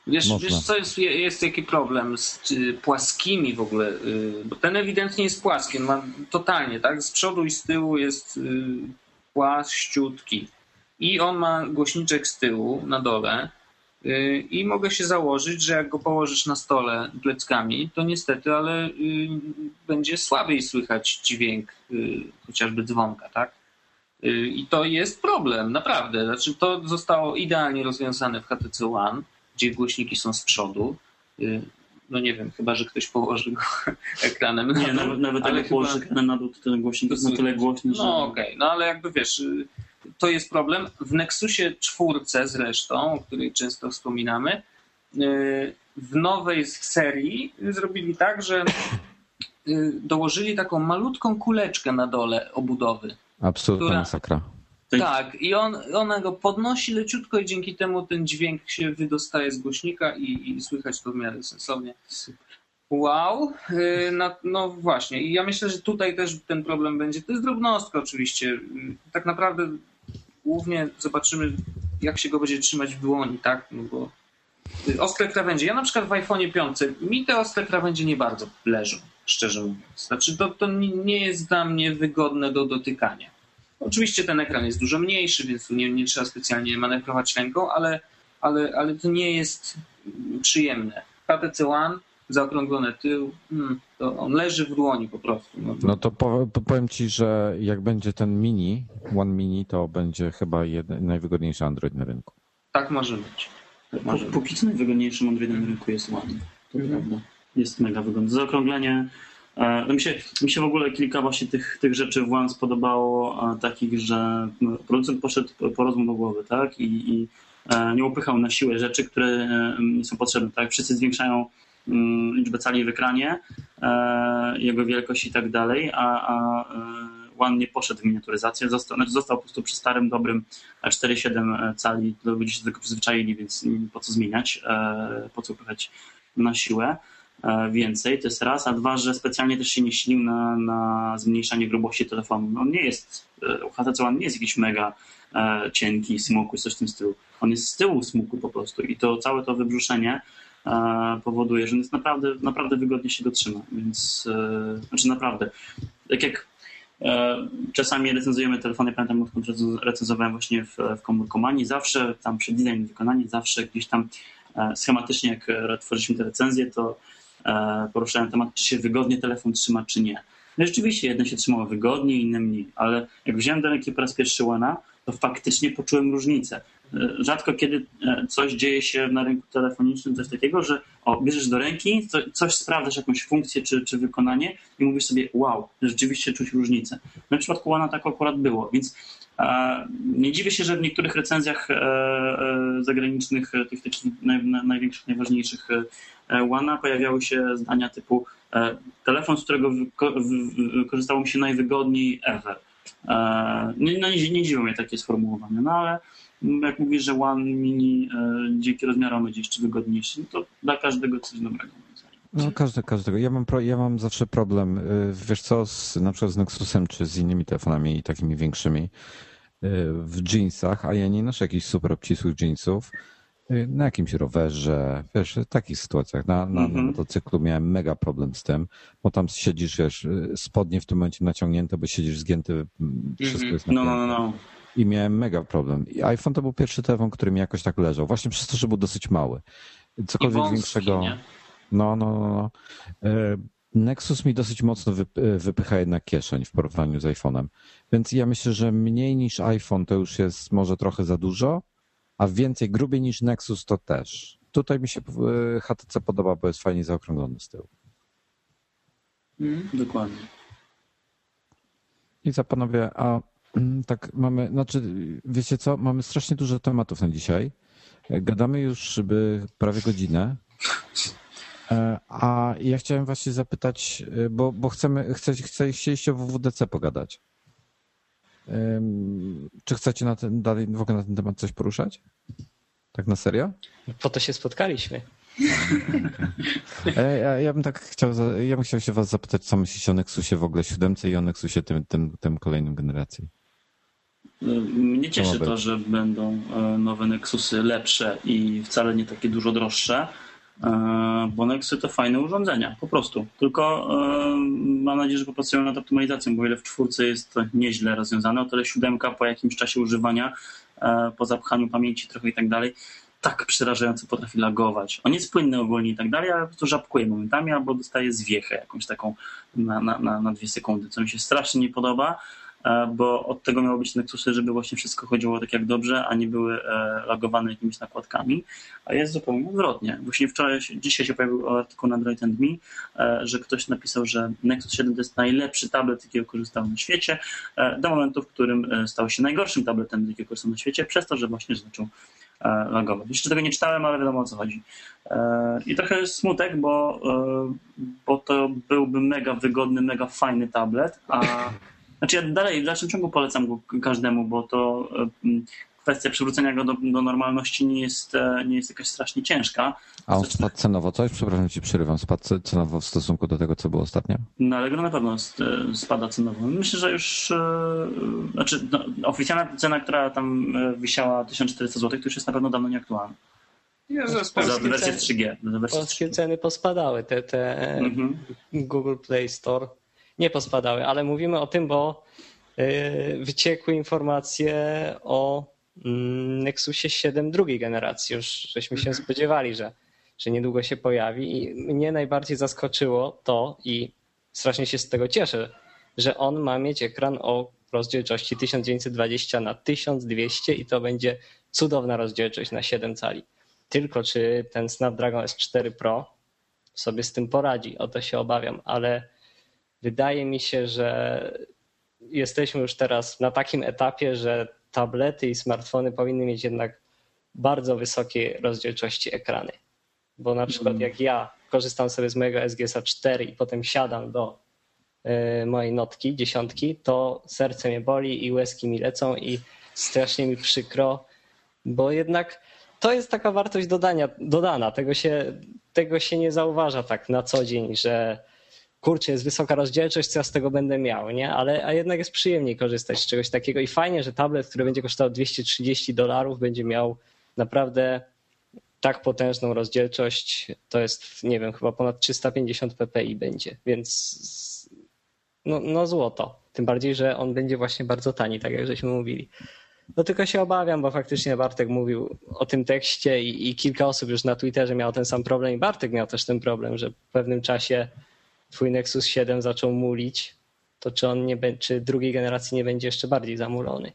wiesz, Można. wiesz co jest, jest jaki problem z płaskimi w ogóle, y, bo ten ewidentnie jest płaski, ma totalnie, tak, z przodu i z tyłu jest y, płaściutki i on ma głośniczek z tyłu na dole i mogę się założyć, że jak go położysz na stole pleckami, to niestety, ale y, będzie słabiej słychać dźwięk y, chociażby dzwonka, tak? Y, I to jest problem, naprawdę. Znaczy, to zostało idealnie rozwiązane w HTC One, gdzie głośniki są z przodu. Y, No nie wiem, chyba że ktoś położy go ekranem. na Nie, nawet, nawet ale jak chyba- ekranem na dół, to ten głośnik jest na tyle głośny, że... No okej, no ale jakby wiesz, y, to jest problem. W Nexusie czwórce zresztą, o której często wspominamy, y, w nowej serii zrobili tak, że y, dołożyli taką malutką kuleczkę na dole obudowy. Absolutna Która- masakra. Tak. I on, ona go podnosi leciutko i dzięki temu ten dźwięk się wydostaje z głośnika i, i słychać to w miarę sensownie. Wow, no, no właśnie. I ja myślę, że tutaj też ten problem będzie. To jest drobnostka oczywiście. Tak naprawdę głównie zobaczymy, jak się go będzie trzymać w dłoni, tak? No bo ostre krawędzie. Ja na przykład w iPhone 5 mi te ostre krawędzie nie bardzo leżą, szczerze mówiąc. Znaczy to, to nie jest dla mnie wygodne do dotykania. Oczywiście ten ekran jest dużo mniejszy, więc tu nie, nie trzeba specjalnie manewrować ręką, ale, ale, ale to nie jest przyjemne. HTC One, zaokrąglone tył, hmm, to on leży w dłoni po prostu. No to, No to po- po- powiem ci, że jak będzie ten mini, One Mini, to będzie chyba jeden, najwygodniejszy Android na rynku. tak może być. Tak może póki co najwygodniejszym Androidem na rynku jest ładny. To Mhm. prawda. Jest mega wygodny. Zaokrąglenie. No mi, się, mi się w ogóle kilka właśnie tych, tych rzeczy w One spodobało, takich, że producent poszedł po rozum do głowy, tak? I, i e, nie upychał na siłę rzeczy, które e, są potrzebne, tak? Wszyscy zwiększają liczbę cali w ekranie, e, jego wielkość i tak dalej, a, a e, One nie poszedł w miniaturyzację, został, znaczy został po prostu przy starym, dobrym 4,7 cali, do ludzie się do tego przyzwyczaili, więc po co zmieniać, e, po co upychać na siłę e, więcej, to jest raz, a dwa, że specjalnie też się nie silił na, na zmniejszanie grubości telefonu. On nie jest, e, HTC One nie jest jakiś mega e, cienki, smukły, coś w tym stylu. On jest z tyłu smukły po prostu i to całe to wybrzuszenie e, powoduje, że jest naprawdę, naprawdę wygodnie się dotrzyma, więc e, znaczy naprawdę, tak jak e, czasami recenzujemy telefony, pamiętam odkąd recenz- recenzowałem właśnie w, w komórkomanii, zawsze tam przy design wykonanie, zawsze gdzieś tam e, schematycznie jak e, tworzyliśmy te recenzje, to e, poruszałem temat, czy się wygodnie telefon trzyma, czy nie. No rzeczywiście, jedne się trzymało wygodniej, inne mniej, ale jak wziąłem do ręki po raz pierwszy Łana, to faktycznie poczułem różnicę. Rzadko kiedy e, coś dzieje się na rynku telefonicznym, coś takiego, że o, bierzesz do ręki, co, coś sprawdzasz, jakąś funkcję czy, czy wykonanie i mówisz sobie, wow, rzeczywiście czuć różnicę. No w przypadku Łana tak akurat było, więc e, nie dziwię się, że w niektórych recenzjach e, e, zagranicznych, e, tych takich naj, na, największych, najważniejszych e, Łana pojawiały się zdania typu telefon, z którego wyko- w- w- korzystało mi się najwygodniej ever. E, nie, no, nie, nie dziwią mnie takie sformułowania, no ale jak mówisz, że One Mini e, dzięki rozmiarom będzie jeszcze wygodniejszy, no to dla każdego coś dobrego. No każdy, każdego. Ja mam, pro, ja mam zawsze problem, y, wiesz co, z, na przykład z Nexusem czy z innymi telefonami takimi większymi w jeansach, a ja nie noszę jakichś super obcisłych jeansów. Y, Na jakimś rowerze, wiesz, w takich sytuacjach. Na, na, na Mhm. motocyklu miałem mega problem z tym, bo tam siedzisz, wiesz, y, spodnie w tym momencie naciągnięte, bo siedzisz zgięty, mm, wszystko jest No, napięte. no, no, no. I miałem mega problem. I iPhone to był pierwszy telefon, który mi jakoś tak leżał. Właśnie przez to, że był dosyć mały. Cokolwiek wąski, większego. nie? No, no, no. no. E, Nexus mi dosyć mocno wyp- wypycha jednak kieszeń w porównaniu z iPhone'em. Więc ja myślę, że mniej niż iPhone to już jest może trochę za dużo, a więcej grubiej niż Nexus to też. Tutaj mi się e, HTC podoba, bo jest fajnie zaokrąglony z tyłu. Mhm. Dokładnie. I za panowie, a mm, tak mamy, znaczy wiecie co, mamy strasznie dużo tematów na dzisiaj. Gadamy już by prawie godzinę. E, A ja chciałem właśnie zapytać, e, bo, bo chcemy, chce, chce, chcieliście o WWDC pogadać. Czy chcecie na ten, dalej w ogóle na ten temat coś poruszać? Tak na serio? Po to się spotkaliśmy. Ja, ja bym tak chciał, ja bym chciał się was zapytać, co myślicie o Nexusie w ogóle 7 i o Nexusie tym, tym, tym kolejnym generacji. Mnie cieszy to, że będą e, nowe Nexusy lepsze i wcale nie takie dużo droższe, bo Nexusy to fajne urządzenia, po prostu. Tylko e, mam nadzieję, że popracują nad optymalizacją, bo ile w czwórce jest to nieźle rozwiązane, o tyle siódemka po jakimś czasie używania, e, po zapchaniu pamięci trochę i tak dalej, tak przerażająco potrafi lagować. On jest płynny ogólnie i tak dalej, ale prostu żabkuje momentami albo dostaje zwiechę jakąś taką na, na, na, dwie sekundy, co mi się strasznie nie podoba, e, bo od tego miało być Nexusy, żeby właśnie wszystko chodziło tak jak dobrze, a nie były e, lagowane jakimiś nakładkami, a jest zupełnie odwrotnie. Właśnie wczoraj, dzisiaj się pojawił artykuł na Droid and Me, e, że ktoś napisał, że Nexus 7 to jest najlepszy tablet, jakiego korzystał na świecie, e, do momentu, w którym e, stał się najgorszym tabletem, jakiego korzystał na świecie, przez to, że właśnie zaczął e, lagować. Jeszcze tego nie czytałem, ale wiadomo o co chodzi. E, I trochę smutek, bo, e, bo to byłby mega wygodny, mega fajny tablet, a znaczy ja dalej w dalszym ciągu polecam go każdemu, bo to kwestia przywrócenia go do, do normalności nie jest, e, nie jest jakaś strasznie ciężka. A on spadł cenowo coś? Przepraszam ci przerywam. Spadł ce- cenowo w stosunku do tego, co było ostatnio? No ale gra na pewno e, spada cenowo. Myślę, że już e, znaczy no, oficjalna cena, która tam wisiała 1400 zł, to już jest na pewno dawno nieaktualna. Ja zaraz Za Polskie wersję ceny- 3G. Za wersję Polskie 3G. ceny pospadały, te, te Mhm. Google Play Store nie pospadały, ale mówimy o tym, bo yy, wyciekły informacje o mm, Nexusie 7 drugiej generacji. Już żeśmy się spodziewali, że, że niedługo się pojawi i mnie najbardziej zaskoczyło to i strasznie się z tego cieszę, że on ma mieć ekran o rozdzielczości 1920 na 1200 i to będzie cudowna rozdzielczość na 7 cali. Tylko czy ten Snapdragon S4 Pro sobie z tym poradzi, o to się obawiam, ale wydaje mi się, że jesteśmy już teraz na takim etapie, że tablety i smartfony powinny mieć jednak bardzo wysokiej rozdzielczości ekrany. Bo na przykład jak ja korzystam sobie z mojego SGS 4 i potem siadam do y, mojej notki, dziesiątki, to serce mnie boli i łezki mi lecą i strasznie mi przykro, bo jednak to jest taka wartość dodania, dodana. Tego się, tego się nie zauważa tak na co dzień, że kurczę, jest wysoka rozdzielczość, co ja z tego będę miał, nie? Ale a jednak jest przyjemniej korzystać z czegoś takiego i fajnie, że tablet, który będzie kosztował 230 dolarów, będzie miał naprawdę tak potężną rozdzielczość. To jest, nie wiem, chyba ponad 350 ppi będzie, więc no, no złoto. Tym bardziej, że on będzie właśnie bardzo tani, tak jak żeśmy mówili. No tylko się obawiam, bo faktycznie Bartek mówił o tym tekście i, i kilka osób już na Twitterze miało ten sam problem i Bartek miał też ten problem, że w pewnym czasie twój Nexus 7 zaczął mulić, to czy on nie czy drugiej generacji nie będzie jeszcze bardziej zamulony?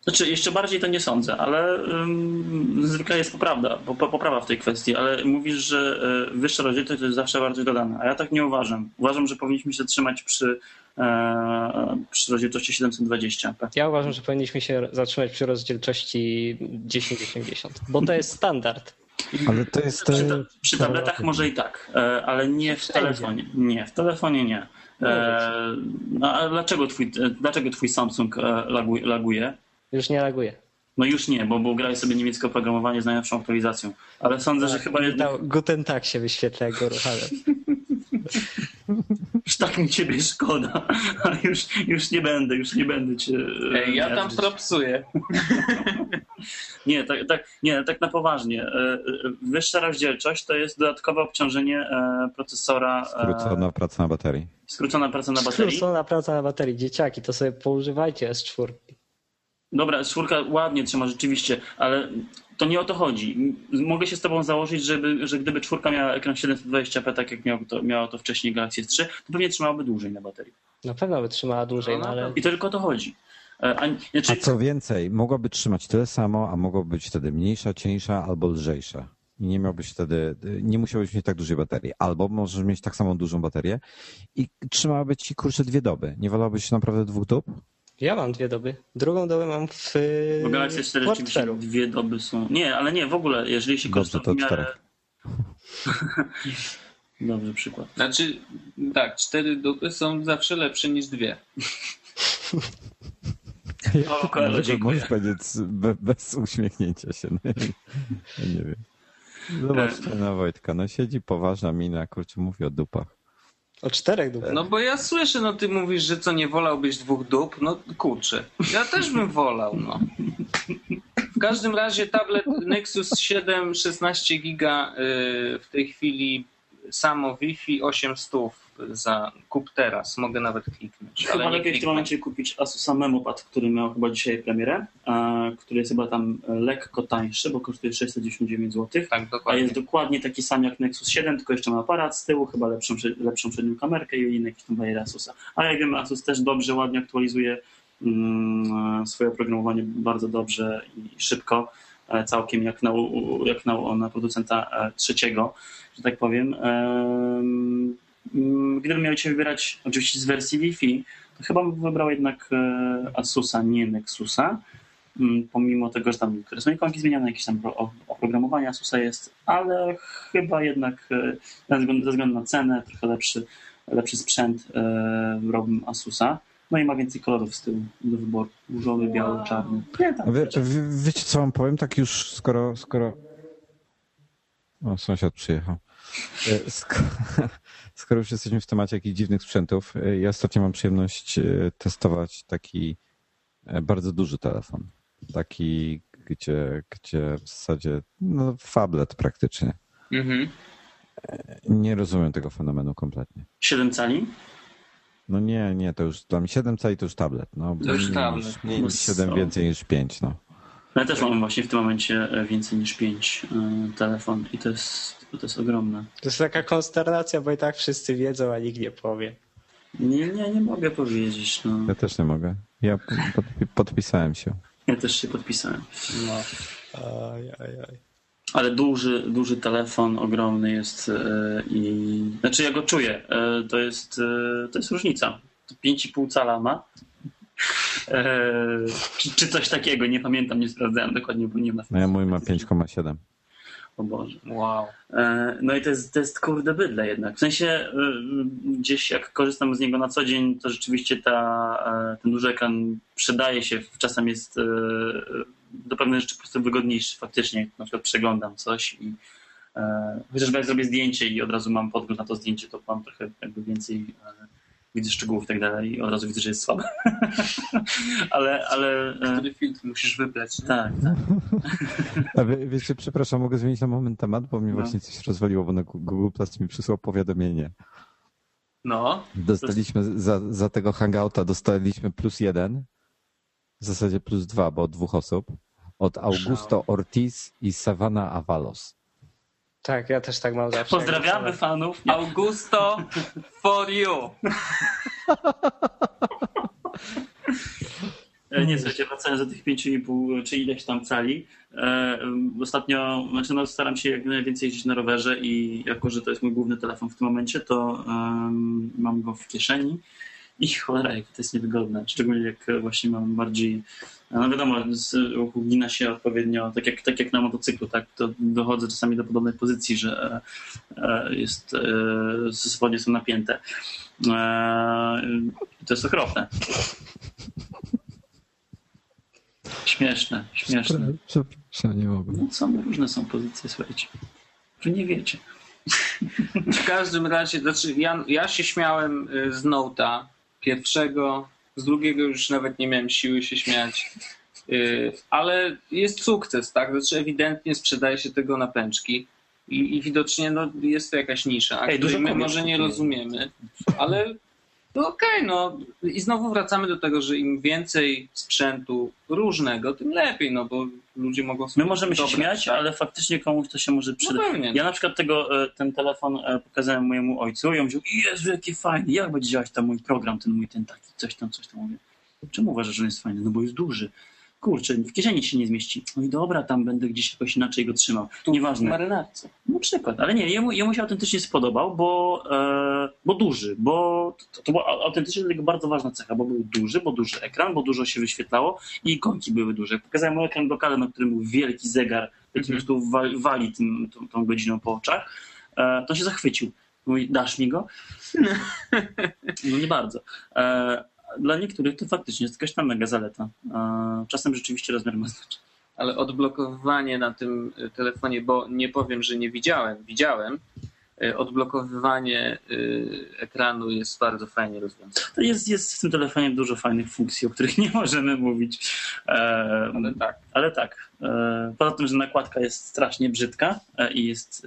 Znaczy, jeszcze bardziej to nie sądzę, ale um, zwykle jest poprawda, po, po- poprawa w tej kwestii, ale mówisz, że e, wyższa rozdzielczość to jest zawsze wartość dodana, a ja tak nie uważam. Uważam, że powinniśmy się trzymać przy, e, przy rozdzielczości 720p. Ja uważam, że powinniśmy się zatrzymać przy rozdzielczości 1080, bo to jest standard. Ale to jest... Przy, e, ta, przy tabletach może i tak, e, ale nie w telefonie. Nie, w telefonie nie. E, no, a dlaczego twój, e, dlaczego twój Samsung e, laguje, laguje? Już nie reaguje. No już nie, bo, bo grałeś sobie niemieckie oprogramowanie z najnowszą aktualizacją. Ale sądzę, że chyba jednak Guten- Tag się wyświetla, jak go. już tak mi ciebie szkoda, ale już, już nie będę, już nie będę cię. e, Ej, ja tam propsuję. Nie, tak, tak, nie, tak na poważnie. E, e, Wyższa rozdzielczość to jest dodatkowe obciążenie procesora. Skrócona praca na baterii. Skrócona praca na baterii. Skrócona praca na baterii. Dzieciaki, to sobie poużywajcie S4. Dobra, czwórka ładnie trzyma rzeczywiście, ale to nie o to chodzi. Mogę się z tobą założyć, żeby, że gdyby czwórka miała ekran 720p, tak jak miał to, miało to wcześniej Galaxy S3, to pewnie trzymałaby dłużej na baterii. Na pewno by trzymała dłużej, no, No, ale I to tylko o to chodzi. E, A, znaczy, A co więcej, mogłaby trzymać tyle samo, a mogłaby być wtedy mniejsza, cieńsza albo lżejsza. I nie miałbyś wtedy, nie musiałbyś mieć tak dużej baterii. Albo możesz mieć tak samą dużą baterię i trzymałaby ci kurczę dwie doby. Nie wolałbyś naprawdę dwóch dób? Ja mam dwie doby. Drugą dobę mam w Bo Galaxy S4 portfelu. rzeczywiście dwie doby są. Nie, ale nie, w ogóle, jeżeli się Dobrze, korzysta to w miarę... Dobrze, przykład. Znaczy, tak, cztery dupy są zawsze lepsze niż dwie. O, Koelo, Możesz- dziękuję. Możesz powiedzieć be, bez uśmiechnięcia się. No, ja nie wiem. Zobaczcie na Wojtka. No siedzi poważna mina, kurczę, mówi o dupach. O czterech dupach. No bo ja słyszę, no ty mówisz, że co, nie wolałbyś dwóch dup? No kurczę, ja też bym wolał, no. W każdym razie tablet Nexus 7 16 giga y, w tej chwili samo Wi-Fi 800 za kup teraz. Mogę nawet kliknąć. Chyba ale lepiej w tym momencie kupić Asusa Memopad, który miał chyba dzisiaj premierę, e, który jest chyba tam lekko tańszy, bo kosztuje 699 zł. Tak, A dokładnie. jest dokładnie taki sam jak Nexus 7, tylko jeszcze ma aparat z tyłu, chyba lepszą, lepszą przednią kamerkę i inne jakieś tam bariery Asusa. Ale jak wiemy, Asus też dobrze, ładnie aktualizuje mm, swoje oprogramowanie bardzo dobrze i szybko, e, całkiem jak na, jak na, na producenta e, trzeciego, że tak powiem. Mm, Gdybym miał Cię wybierać oczywiście z wersji Wi-Fi, to chyba bym wybrał jednak e, Asusa, nie Nexusa. Mm, Pomimo tego, że tam są ikonki zmieniane, jakieś tam oprogramowanie Asusa jest, ale chyba jednak e, ze względu, ze względu na cenę, trochę lepszy, lepszy sprzęt e, robię Asusa. No i ma więcej kolorów z tyłu do wyboru. Różowy, biały, czarny. Nie, tam, Wie, wie, wiecie co wam powiem? Tak już skoro... skoro... O, sąsiad przyjechał. E, Skoro, już jesteśmy w temacie jakichś dziwnych sprzętów, e, ja ostatnio mam przyjemność e, testować taki bardzo duży telefon. Taki gdzie, gdzie w zasadzie no, fablet praktycznie. Mhm. Nie rozumiem tego fenomenu kompletnie. 7 cali? No nie, nie, to już dla mnie 7 cali to już tablet. No, To już tablet. Mniej niż No 7 co? więcej niż 5, no. Ja też mam właśnie w tym momencie więcej niż 5 telefon i to jest, to jest ogromne. To jest taka konsternacja, bo i tak wszyscy wiedzą, a nikt nie powie. Nie, nie, nie mogę powiedzieć. No. Ja też nie mogę. Ja podpi- podpisałem się. Ja też się podpisałem. No. Aj, aj, aj. Ale duży, duży telefon, ogromny jest e, i... Znaczy ja go czuję. E, To jest, e, to jest różnica. To 5,5 cala ma. Czy, czy coś takiego, nie pamiętam, nie sprawdzałem dokładnie, bo nie ma. No ja mój ma 5,7. O Boże. Wow. E, No i to jest, to jest kurde bydle jednak. W sensie e, gdzieś jak korzystam z niego na co dzień, to rzeczywiście ta, e, ten duży ekran przydaje się. Czasem jest do pewnych rzeczy po prostu wygodniejszy faktycznie. Na przykład przeglądam coś i chociażby jak zrobię zdjęcie i od razu mam podgląd na to zdjęcie, to mam trochę jakby więcej widzę szczegółów i tak dalej i od razu widzę, że jest słabe. ale, ale e, Który filtr musisz wybrać? nie? tak, tak. A wie, wiecie, przepraszam, mogę zmienić na moment temat, bo mnie No. właśnie coś rozwaliło, bo na Google Plus mi przysłał powiadomienie. No. Dostaliśmy za, za tego hangouta dostaliśmy plus jeden, w zasadzie plus dwa, bo od dwóch osób. Od Augusto Ortiz i Savana Avalos. Tak, ja też tak mam zawsze. Pozdrawiamy fanów. Augusto for you. E, Nie, słuchajcie, wracając do tych 5,5 czy ileś tam cali. E, ostatnio, znaczy no, staram się jak najwięcej jeździć na rowerze i jako, że to jest mój główny telefon w tym momencie, to em, mam go w kieszeni i cholera, jak to jest niewygodne. Szczególnie jak właśnie mam bardziej, no wiadomo, z ruchu gina się odpowiednio, tak jak, tak jak na motocyklu, tak, to dochodzę czasami do podobnej pozycji, że e, jest, e, spodnie są napięte. E, to jest okropne. Śmieszne, śmieszne. Przepraszam, nie mogę. No, są różne są pozycje, słuchajcie. Wy nie wiecie. W każdym razie, znaczy ja, ja się śmiałem y, z Note'a pierwszego, z drugiego już nawet nie miałem siły się śmiać. Y, Ale jest sukces, tak? Znaczy ewidentnie sprzedaje się tego na pęczki i, i widocznie no, jest to jakaś nisza, Ej, której my może nie rozumiemy, ale no okej, no i znowu wracamy do tego, że im więcej sprzętu różnego, tym lepiej, no bo ludzie mogą sobie My możemy się śmiać, tak? ale faktycznie komuś to się może No przydać. pewnie. Ja na przykład tego, e, ten telefon e, pokazałem mojemu ojcu i on mówił, Jezu, jaki fajny, jak będzie działać tam mój program, ten mój, ten taki, coś tam, coś tam. Mówię, czemu uważasz, że on jest fajny? No bo jest duży. Kurczę, w kieszeni się nie zmieści. No i dobra, tam będę gdzieś jakoś inaczej go trzymał. Tu w Nieważne. marynarce. Na przykład, ale nie, jemu, jemu się autentycznie spodobał, bo, e, bo duży, bo to, to była au- autentycznie dla niego bardzo ważna cecha, bo był duży, bo duży ekran, bo dużo się wyświetlało i ikonki były duże. Pokazałem mu ekran blokady, na którym był wielki zegar, taki po Mhm. prostu wali, wali tym, tą, tą godziną po oczach, e, to się zachwycił. Mówi, dasz mi go? No nie bardzo. E, dla niektórych to faktycznie jest jakaś tam mega zaleta. Czasem rzeczywiście rozmiar ma znaczenie. ale odblokowywanie na tym telefonie, bo nie powiem, że nie widziałem, widziałem, odblokowywanie y, ekranu jest bardzo fajnie rozwiązane. To jest, jest w tym telefonie dużo fajnych funkcji, o których nie możemy mówić. E, Ale tak. ale tak. E, poza tym, że nakładka jest strasznie brzydka e, i jest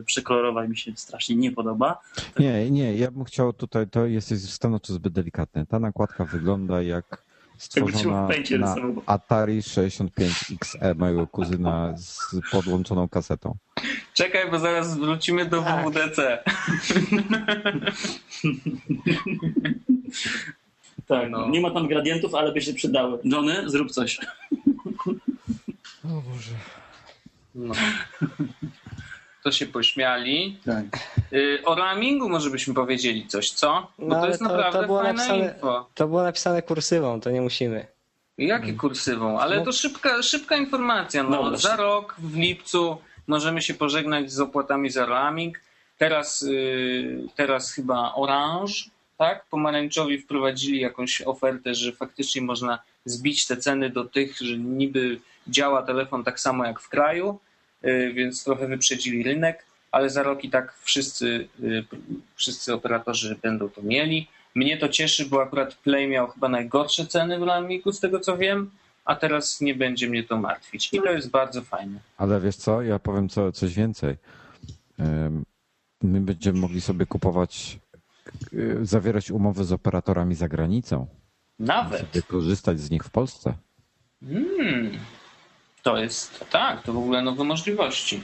e, przekolorowa i mi się strasznie nie podoba. Nie, nie, ja bym chciał tutaj, to jesteś stanowczo zbyt delikatny. Ta nakładka wygląda jak stworzona na. Atari 65XE mojego kuzyna z podłączoną kasetą. Czekaj, bo zaraz wrócimy do Tak. WWDC. Tak, No. Nie ma tam gradientów, ale by się przydały. Johnny, zrób coś. O Boże. No. To się pośmiali. Tak. Y, O roamingu może byśmy powiedzieli coś, co? Bo No, to jest to- to naprawdę było fajna napisane- info. To było napisane kursywą, to nie musimy. Jakie kursywą? Ale No. to szybka, szybka informacja. No No, za rok w lipcu możemy się pożegnać z opłatami za roaming. Teraz, y, teraz chyba Orange, tak? Pomarańczowi wprowadzili jakąś ofertę, że faktycznie można zbić te ceny do tych, że niby działa telefon tak samo jak w kraju, więc trochę wyprzedzili rynek, ale za rok i tak wszyscy, y, wszyscy operatorzy będą to mieli. Mnie to cieszy, bo akurat Play miał chyba najgorsze ceny w roamingu, z tego co wiem. a teraz nie będzie mnie to martwić. I to jest bardzo fajne. Ale wiesz co, ja powiem co, coś więcej. My będziemy mogli sobie kupować, y, zawierać umowy z operatorami za granicą. Nawet. Korzystać z nich w Polsce. Hmm. To jest, tak, to w ogóle nowe możliwości.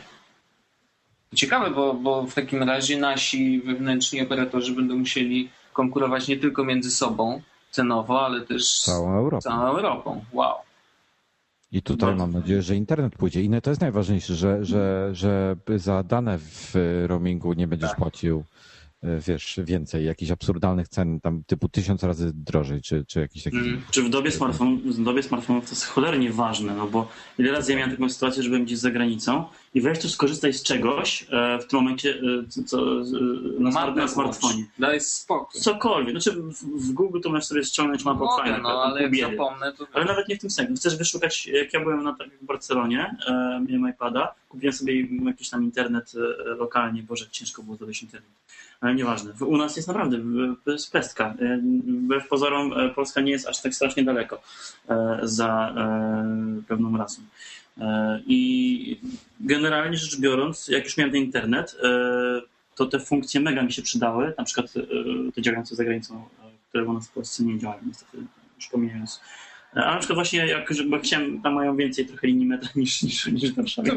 Ciekawe, bo, bo w takim razie nasi wewnętrzni operatorzy będą musieli konkurować nie tylko między sobą cenowo, ale też z Całą Europą. całą Europą. Wow. I tutaj Bardzo mam nadzieję, że internet pójdzie. I to jest najważniejsze, że, że, że za dane w roamingu nie będziesz Tak. płacił wiesz, więcej, jakichś absurdalnych cen, tam typu tysiąc razy drożej, czy, czy jakiś taki. Mm. Czy w dobie, smartfon, w dobie smartfonów to jest cholernie ważne, no bo ile razy ja miałem taką sytuację, że byłem gdzieś za granicą i weź tu skorzystaj z czegoś e, w tym momencie e, co, co, e, na, smart, na smartfonie. Daj spokój. Cokolwiek. Znaczy w, w Google to możesz sobie ściągnąć mapę Mogę, fajną, no, ale jak zapomnę, to... Ale nawet nie w tym sensie. Chcesz wyszukać, jak ja byłem na w Barcelonie, e, miałem iPada, kupiłem sobie jakiś tam internet lokalnie, boże, ciężko było zdobyć internet. Ale nieważne. U nas jest naprawdę, jest pestka. Wbrew pozorom Polska nie jest aż tak strasznie daleko za pewną rasą. E, I generalnie rzecz biorąc, jak już miałem ten internet, e, to te funkcje mega mi się przydały, na przykład e, te działające za granicą, które u nas w Polsce nie działają niestety, już pomijając. A na przykład właśnie jak bo chciałem, tam mają więcej trochę linii metra niż, niż, niż w Warszawie.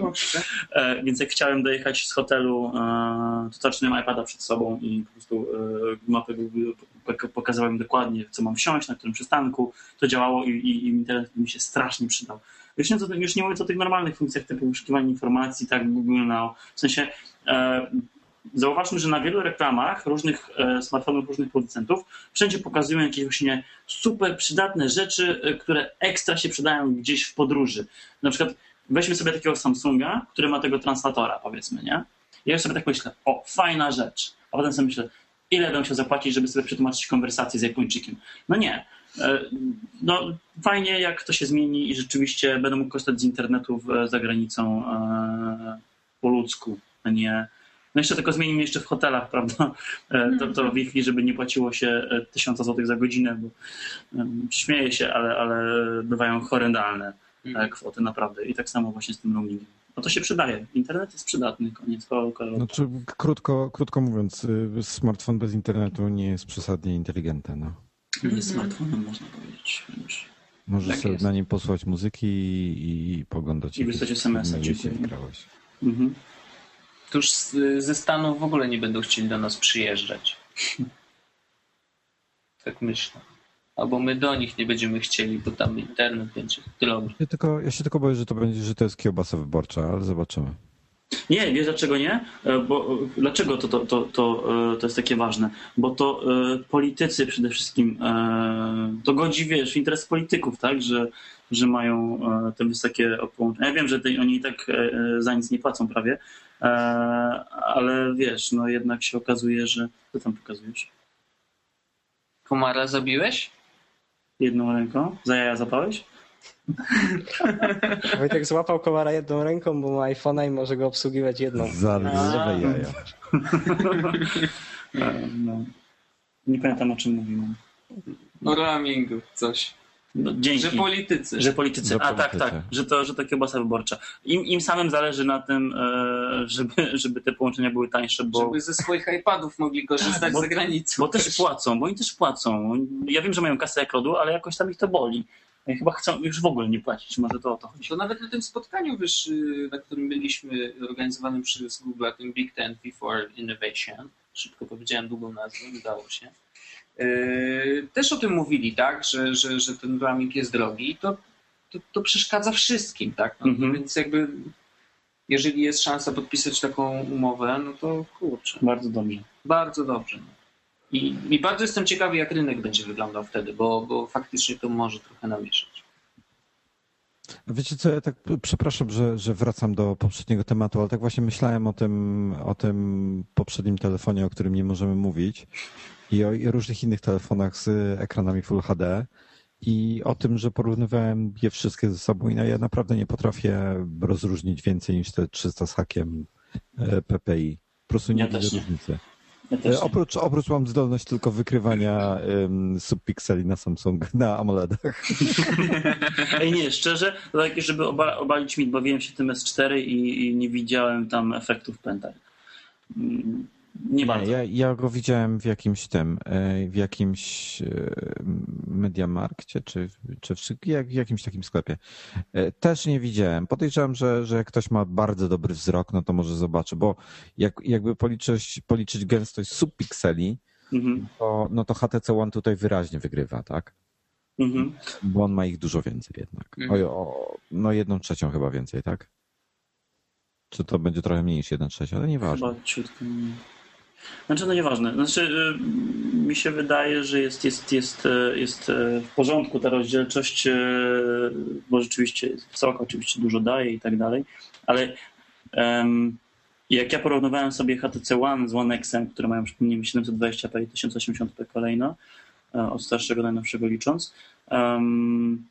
Więc jak chciałem dojechać z hotelu, to miałem iPada przed sobą i po prostu pok- pokazałem dokładnie, co mam wsiąść, na którym przystanku. To działało i, i, i internet mi się strasznie przydał. Już nie, to, już nie o tych normalnych funkcjach typu wyszukiwanie informacji, tak, Google Now. W sensie e, zauważmy, że na wielu reklamach różnych e, smartfonów, różnych producentów wszędzie pokazują jakieś właśnie super przydatne rzeczy, e, które ekstra się przydają gdzieś w podróży. Na przykład weźmy sobie takiego Samsunga, który ma tego translatora, powiedzmy, nie? Ja już sobie tak myślę, o, fajna rzecz. A potem sobie myślę, ile bym musiał zapłacić, żeby sobie przetłumaczyć konwersację z Japończykiem? No nie. E, No, fajnie, jak to się zmieni i rzeczywiście będę mógł korzystać z internetu w, za granicą e, po ludzku, a nie. No jeszcze tylko zmienimy jeszcze w hotelach, prawda? E, To, to Wi-Fi, żeby nie płaciło się e, 1000 zł za godzinę, bo śmieję się, ale, ale bywają horrendalne e, kwoty naprawdę. I tak samo właśnie z tym roamingiem. No to się przydaje. Internet jest przydatny, koniec. Ko, ko, Znaczy, krótko, krótko mówiąc, y, smartfon bez internetu nie jest przesadnie inteligentny. No. Jest smartfonem, można powiedzieć. Już. Możesz Tak sobie jest. na nim posłuchać muzyki i, i poglądać. I wysłać SMS-a, filmy, dziękuję. jeśli grałeś. Mhm. To już z, ze Stanów w ogóle nie będą chcieli do nas przyjeżdżać. Tak myślę. Albo my do nich nie będziemy chcieli, bo tam internet będzie drogi. Ja, tylko, ja się tylko boję, że to będzie, że to jest kiełbasa wyborcza, ale zobaczymy. Nie, wiesz dlaczego nie? E, Bo, e, dlaczego to, to, to, to, e, to jest takie ważne? Bo to politycy przede wszystkim, to godzi, wiesz, w interes polityków, tak? Że, że mają te wysokie połączenia. Ja wiem, że tej, oni i tak za nic nie płacą prawie, ale wiesz, no jednak się okazuje, że... Co tam pokazujesz? Komara zabiłeś? Jedną ręką? Za jaja zapałeś? Wojtek złapał komara jedną ręką, bo ma iPhone'a i może go obsługiwać jedną. Zalewe jaja. No. Nie pamiętam, o czym mówiłem. O roamingu, coś. No, dzięki. Że politycy. Że politycy. A tak, tak. Że to, że to kiełbasa wyborcza. Im, Im samym zależy na tym, e, żeby, żeby te połączenia były tańsze, bo, Żeby ze swoich iPadów mogli korzystać Tak, bo- za granicą. bo też płacą, bo oni też płacą. Ja wiem, że mają kasę jak lodu, ale jakoś tam ich to boli. Oni chyba chcą już w ogóle nie płacić. Może to o to chodzi. To nawet na tym spotkaniu, wiesz, na którym byliśmy organizowanym przez Google, tym Big Ten Before Innovation, szybko powiedziałem długą nazwę, udało się, yy, też o tym mówili, tak, że, że, że ten roaming jest drogi i to, to, to przeszkadza wszystkim, tak, no, Mhm. więc jakby jeżeli jest szansa podpisać taką umowę, no to kurczę, Bardzo dobrze. bardzo dobrze. No. I, I bardzo jestem ciekawy, jak rynek będzie wyglądał wtedy, bo, bo faktycznie to może trochę namieszać. Wiecie co, ja tak przepraszam, że, że wracam do poprzedniego tematu, ale tak właśnie myślałem o tym, o tym poprzednim telefonie, o którym nie możemy mówić i o i różnych innych telefonach z ekranami Full HD i o tym, że porównywałem je wszystkie ze sobą i no, ja naprawdę nie potrafię rozróżnić więcej niż te 300 z hakiem e, PPI. Po prostu nie Ja widzę różnicy. Nie. Oprócz, oprócz mam zdolność tylko wykrywania um, subpikseli na Samsung, na AMOLEDach. Ej, nie, szczerze, to tak, żeby oba, obalić mit, bawiłem się tym S4 i, i nie widziałem tam efektów pętań. Mm, Nie bardzo. ja, ja go widziałem w jakimś tym, e, w jakimś e, Mediamarkcie, czy, czy w, jak- w jakimś takim sklepie. E, Też nie widziałem. Podejrzewam, że, że jak ktoś ma bardzo dobry wzrok, no to może zobaczy, bo jak, jakby policzyć, policzyć gęstość subpikseli, Mhm, to, no to HTC One tutaj wyraźnie wygrywa, tak? mhm. Bo on ma ich dużo więcej jednak. Mhm. O, o, no jedną trzecią chyba więcej, tak? Czy to będzie trochę mniej niż jedna trzecia, ale nieważne. Chyba ciutko mniej. Znaczy, no nieważne. Znaczy, y, mi się wydaje, że jest, jest, jest, y, jest y, w porządku ta rozdzielczość, bo rzeczywiście wysoka, oczywiście dużo daje i tak dalej, ale jak ja porównywałem sobie HTC One z One X, które mają, przypomnijmy, 720p i 1080p kolejno, e, od starszego do najnowszego licząc, em,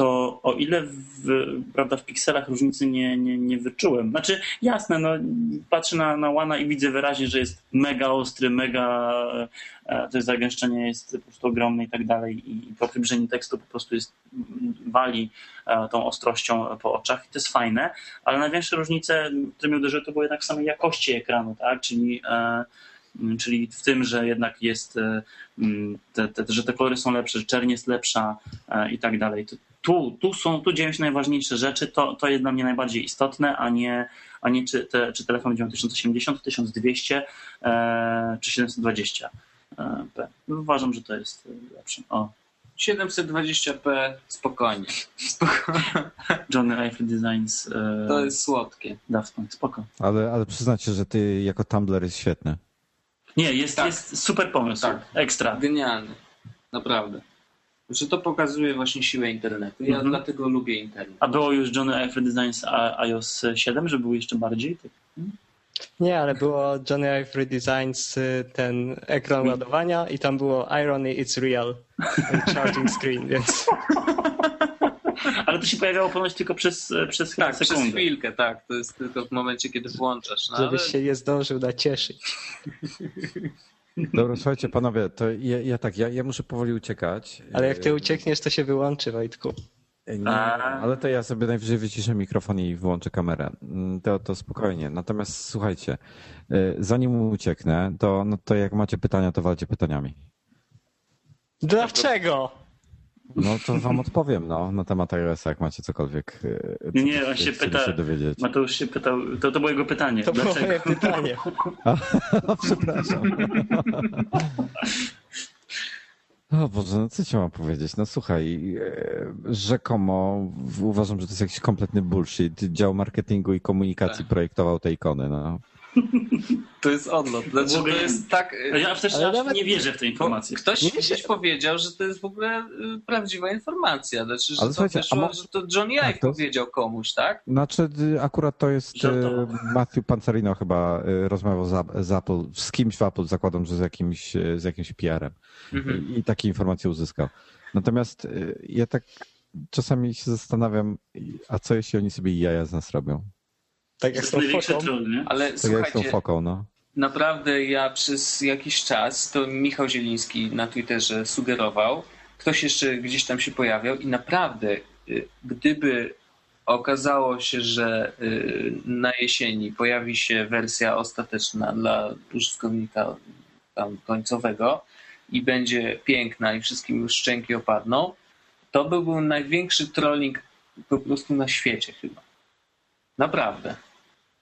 to o ile w, prawda, w pikselach różnicy nie, nie, nie wyczułem. Znaczy, jasne, no, patrzę na, na Łana i widzę wyraźnie, że jest mega ostry, mega, e, to zagęszczenie jest po prostu ogromne i tak dalej i po przybliżeniu tekstu po prostu jest, m, wali e, tą ostrością po oczach i to jest fajne, ale największe różnice, które mnie uderzyły, to były jednak w samej jakości ekranu, tak, czyli e, m, Czyli w tym, że jednak jest, e, m, te, te, że te kolory są lepsze, że czerń jest lepsza i tak dalej. To- Tu, tu są, tu dzieją się najważniejsze rzeczy, to, to jest dla mnie najbardziej istotne, a nie, a nie czy, te, czy telefon będzie miał 1080, 1200 e, czy 720 e, p. Uważam, że to jest e, lepsze. O, 720p spokojnie. spokojnie. Johnny Eiffel Designs e, To jest słodkie. Punk, spoko. Ale, ale przyznacie, że ty jako Tumblr jest świetny. Nie, jest, Tak. jest super pomysł, Tak. ekstra. Genialny. Naprawdę. Że to pokazuje właśnie siłę internetu. Ja Mhm. dlatego lubię internet. A było już Johnny Eiffel Designs iOS 7, że był jeszcze bardziej? Tak. Nie, ale było Johnny Ive Redesigns y, ten ekran ładowania i tam było Irony It's Real charging screen, więc Ale to się pojawiało ponoć tylko przez, przez Tak, przez sekundę. chwilkę, tak. To jest tylko w momencie, kiedy włączasz. No, ale żebyś się nie zdążył nacieszyć. Dobra, słuchajcie, panowie, to ja, ja tak, ja, ja muszę powoli uciekać. Ale jak ty uciekniesz, to się wyłączy, Wojtku. E, Nie, ale to ja sobie najwyżej wyciszę mikrofon i włączę kamerę. Mm, To, to spokojnie. Natomiast słuchajcie, e, zanim ucieknę, to, no to jak macie pytania, to walcie pytaniami. Dlaczego? No to wam odpowiem, no, na temat iOS, jak macie cokolwiek. co Nie, byście on się pyta- się dowiedzieć. Mateusz się pytał, to, to było jego pytanie. To było Dlaczego? moje pytanie. O, przepraszam. O Boże, no co ci mam powiedzieć? No słuchaj, e, rzekomo uważam, że to jest jakiś kompletny bullshit. Dział marketingu i komunikacji Tak. projektował te ikony, no. To jest odlot. Znaczy, to jest tak... Ja też nawet- nie wierzę w te Bo informacje. ktoś Nie kiedyś wiecie- powiedział, że to jest w ogóle y, prawdziwa informacja. Znaczy, że Ale to wyszło, mo- że to Johnny Tak, Ive to powiedział komuś, tak? Znaczy y, akurat to jest e, Matthew Panzerino chyba y, rozmawiał z, z Apple, z kimś w Apple, zakładam, że z jakimś, z jakimś PR-em Mhm. I, takie informacje uzyskał. Natomiast y, ja tak czasami się zastanawiam, a co jeśli oni sobie jaja z nas robią? Tak To jak jest z tą fotą. troll, nie? Ale Tak jak z tą słuchajcie, foką, no. naprawdę ja przez jakiś czas, to Michał Zieliński na Twitterze sugerował, ktoś jeszcze gdzieś tam się pojawiał i naprawdę, y, gdyby okazało się, że y, na jesieni pojawi się wersja ostateczna dla użytkownika tam końcowego i będzie piękna i wszystkim już szczęki opadną, to by był największy trolling po prostu na świecie chyba. Naprawdę.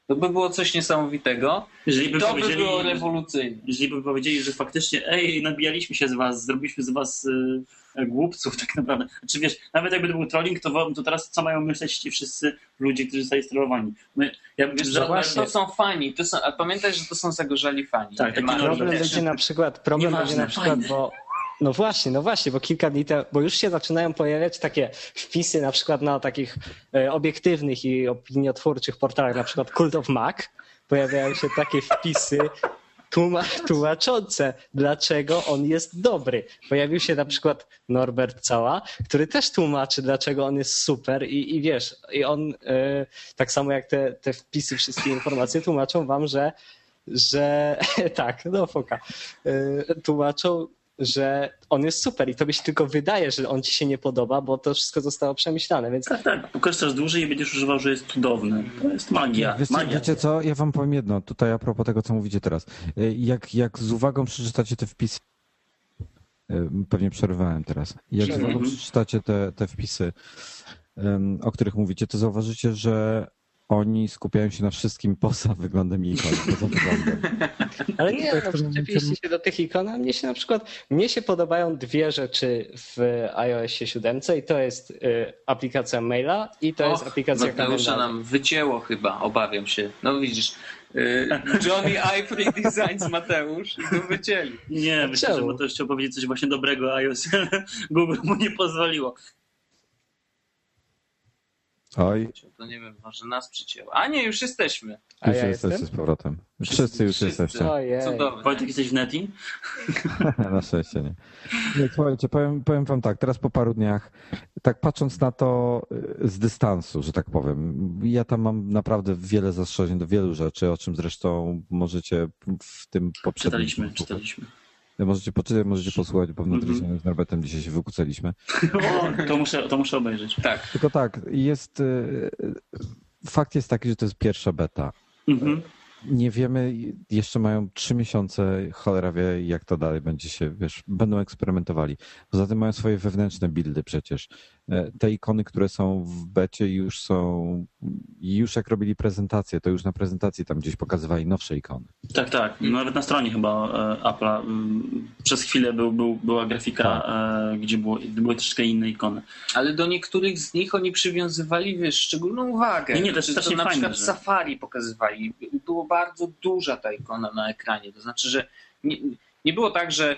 To by było coś niesamowitego. Jeżeli by To by było rewolucyjne. jeżeli by powiedzieli, że faktycznie ej, nabijaliśmy się z was, zrobiliśmy z was y, głupców tak naprawdę. Znaczy wiesz, nawet jakby to był trolling, to, to teraz co mają myśleć ci wszyscy ludzie, którzy zostali sterowani? My, ja, Wiesz, to, właśnie. to są fani, to są, a pamiętaj, że to są zagorzali fani. Tak. Problem będzie na przykład, problem będzie na przykład, fajne. bo no właśnie, no właśnie, bo kilka dni temu, bo już się zaczynają pojawiać takie wpisy na przykład na takich e, obiektywnych i opiniotwórczych portalach, na przykład Cult of Mac, pojawiają się takie wpisy tłuma- tłumaczące, dlaczego on jest dobry. Pojawił się na przykład Norbert Cała, który też tłumaczy, dlaczego on jest super i, i wiesz, i on e, tak samo jak te, te wpisy, wszystkie informacje tłumaczą wam, że że tak, no foka, y, tłumaczą, że on jest super i to się tylko wydaje, że on ci się nie podoba, bo to wszystko zostało przemyślane, więc Tak, tak, pokorzystasz dłużej i będziesz używał, że jest cudowny. To jest magia. Wiecie, magia. wiecie co, ja wam powiem jedno, tutaj a propos tego, co mówicie teraz. Y, Jak, jak z uwagą przeczytacie te wpisy, y, pewnie przerwałem teraz, jak z uwagą przeczytacie te, te wpisy, o których mówicie, to zauważycie, że oni skupiają się na wszystkim poza wyglądem i ikoną, poza wyglądem. Ale nie, no, przyczepiliście się do tych ikon, a mnie się na przykład, mnie się podobają dwie rzeczy w iOSie 7 i to jest y, aplikacja maila i to jest Och, aplikacja Mateusza nam wycięło chyba, obawiam się. No widzisz, y, Johnny Ivory Designs Mateusz i go wycięli. Nie, myślę, że to chciał powiedzieć coś właśnie dobrego o iOS, ale Google mu nie pozwoliło. Oj, To nie wiem, może nas przycięło. A nie, już jesteśmy. A już ja jesteście jestem? z powrotem. Wszyscy już wszyscy. jesteście. Ojej. Cudowne. Wojtek, jesteś w Neti? Na szczęście nie. nie słuchajcie, powiem, powiem wam tak, teraz po paru dniach, tak patrząc na to y, z dystansu, że tak powiem, ja tam mam naprawdę wiele zastrzeżeń do wielu rzeczy, o czym zresztą możecie w tym poprzednim... Czytaliśmy, czytaliśmy. Możecie poczytać, możecie posłuchać, bo w Mhm. Notrisanie z Norbertem dzisiaj się wykucaliśmy. O, to, muszę, to muszę obejrzeć. Tak. Tylko tak, jest... y, Fakt jest taki, że to jest pierwsza beta. Mhm. Nie wiemy, jeszcze mają trzy miesiące, cholera wie jak to dalej będzie się, wiesz, będą eksperymentowali. Poza tym mają swoje wewnętrzne buildy przecież. E, Te ikony, które są w becie już są, już jak robili prezentację, to już na prezentacji tam gdzieś pokazywali nowsze ikony. Tak, tak. Nawet na stronie chyba e, Apple'a przez chwilę był, był, była grafika, Tak. e, gdzie było, były troszkę inne ikony. Ale do niektórych z nich oni przywiązywali, wiesz, szczególną uwagę. Nie, nie, to jest Czy strasznie na fajne, przykład że- Safari pokazywali. Było bardzo duża ta ikona na ekranie. To znaczy, że nie, nie było tak, że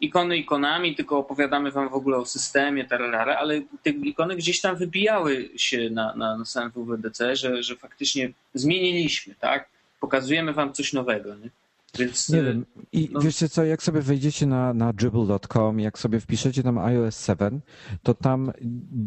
ikony ikonami, tylko opowiadamy wam w ogóle o systemie, tararara, ale te ikony gdzieś tam wybijały się na, na, na samym WWDC, że, że faktycznie zmieniliśmy, tak? Pokazujemy wam coś nowego, nie? Więc Nie y, wiem. I no. wiecie co, jak sobie wejdziecie na, na dribble.com, jak sobie wpiszecie tam iOS 7, to tam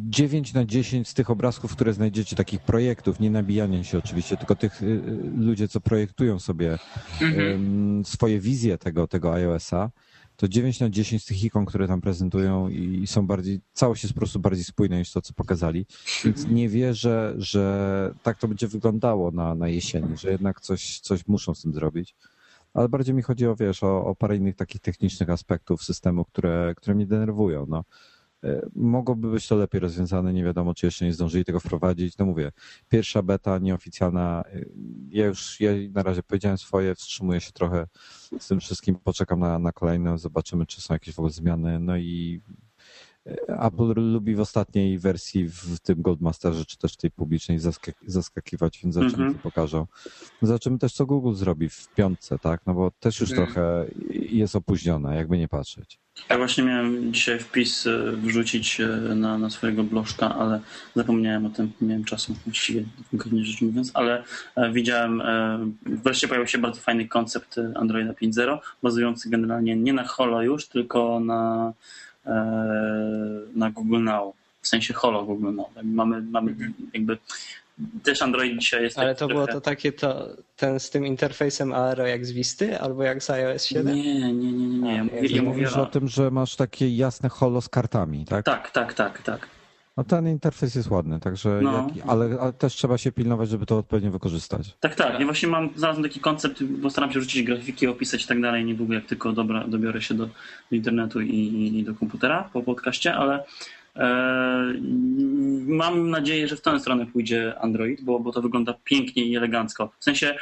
9 na 10 z tych obrazków, które znajdziecie, takich projektów, nie nabijania się oczywiście, tylko tych y, y, ludzie, co projektują sobie Mhm. swoje wizje tego, tego iOS-a, to 9 na 10 z tych ikon, które tam prezentują i są bardziej, całość jest po prostu bardziej spójna niż to, co pokazali. Więc nie wierzę, że tak to będzie wyglądało na, na jesieni, że jednak coś, coś muszą z tym zrobić. Ale bardziej mi chodzi o, wiesz, o, o parę innych takich technicznych aspektów systemu, które, które mnie denerwują. No. E, Mogłoby być to lepiej rozwiązane, nie wiadomo, czy jeszcze nie zdążyli tego wprowadzić. No mówię, pierwsza beta nieoficjalna, e, ja już ja na razie powiedziałem swoje, wstrzymuję się trochę z tym wszystkim, poczekam na, na kolejne, zobaczymy, czy są jakieś w ogóle zmiany. No i Apple lubi w ostatniej wersji w tym Goldmasterze, czy też tej publicznej zaskak- zaskakiwać, więc zobaczymy, Mhm. co pokażą. Zobaczymy też, co Google zrobi w piątce, tak? No bo też już Mhm. trochę jest opóźnione, jakby nie patrzeć. Ja właśnie miałem dzisiaj wpis e, wrzucić e, na, na swojego blożka, ale zapomniałem o tym, nie miałem czasu właściwie, konkretnie rzecz mówiąc, ale e, widziałem, wreszcie pojawił się bardzo fajny koncept Androida 5.0, bazujący generalnie nie na Holo już, tylko na, na Google Now, w sensie Holo Google Now. Tak, Mamy, mamy jakby, też Android dzisiaj jest Ale to było trochę- to takie, to, ten z tym interfejsem Aero jak z Wisty, albo jak z iOS 7? Nie, nie, nie, nie, nie. Ja, ja mówię Mówisz o... o tym, że masz takie jasne holo z kartami, tak? Tak, tak, tak, tak. No ten interfejs jest ładny, także No. jak, ale, ale też trzeba się pilnować, żeby to odpowiednio wykorzystać. Tak, tak. Ja właśnie mam, znalazłem taki koncept, bo staram się rzucić grafiki, opisać i tak dalej. Niedługo, jak tylko dobra, dobiorę się do, do internetu i, i, do komputera po podcaście, ale e, mam nadzieję, że w tę stronę pójdzie Android, bo, bo to wygląda pięknie i elegancko. W sensie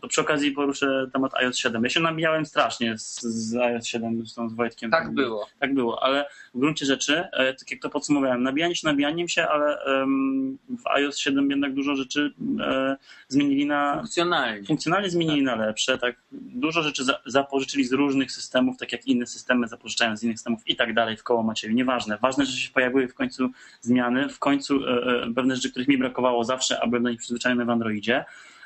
to przy okazji poruszę temat iOS 7. Ja się nabijałem strasznie z, z iOS 7, zresztą z Wojtkiem. tak było. Tak było, ale w gruncie rzeczy, e, tak jak to podsumowałem, nabijanie się nabijaniem się, ale w iOS 7 jednak dużo rzeczy e, zmienili na. Funkcjonalnie. Funkcjonalnie zmienili na lepsze, tak. Dużo rzeczy za, zapożyczyli z różnych systemów, tak jak inne systemy zapożyczają z innych systemów i tak dalej w koło Macieju. Nieważne. Ważne, że się pojawiły w końcu zmiany, w końcu e, e, pewne rzeczy, których mi brakowało zawsze, a byłem do nich przyzwyczajony w Androidzie.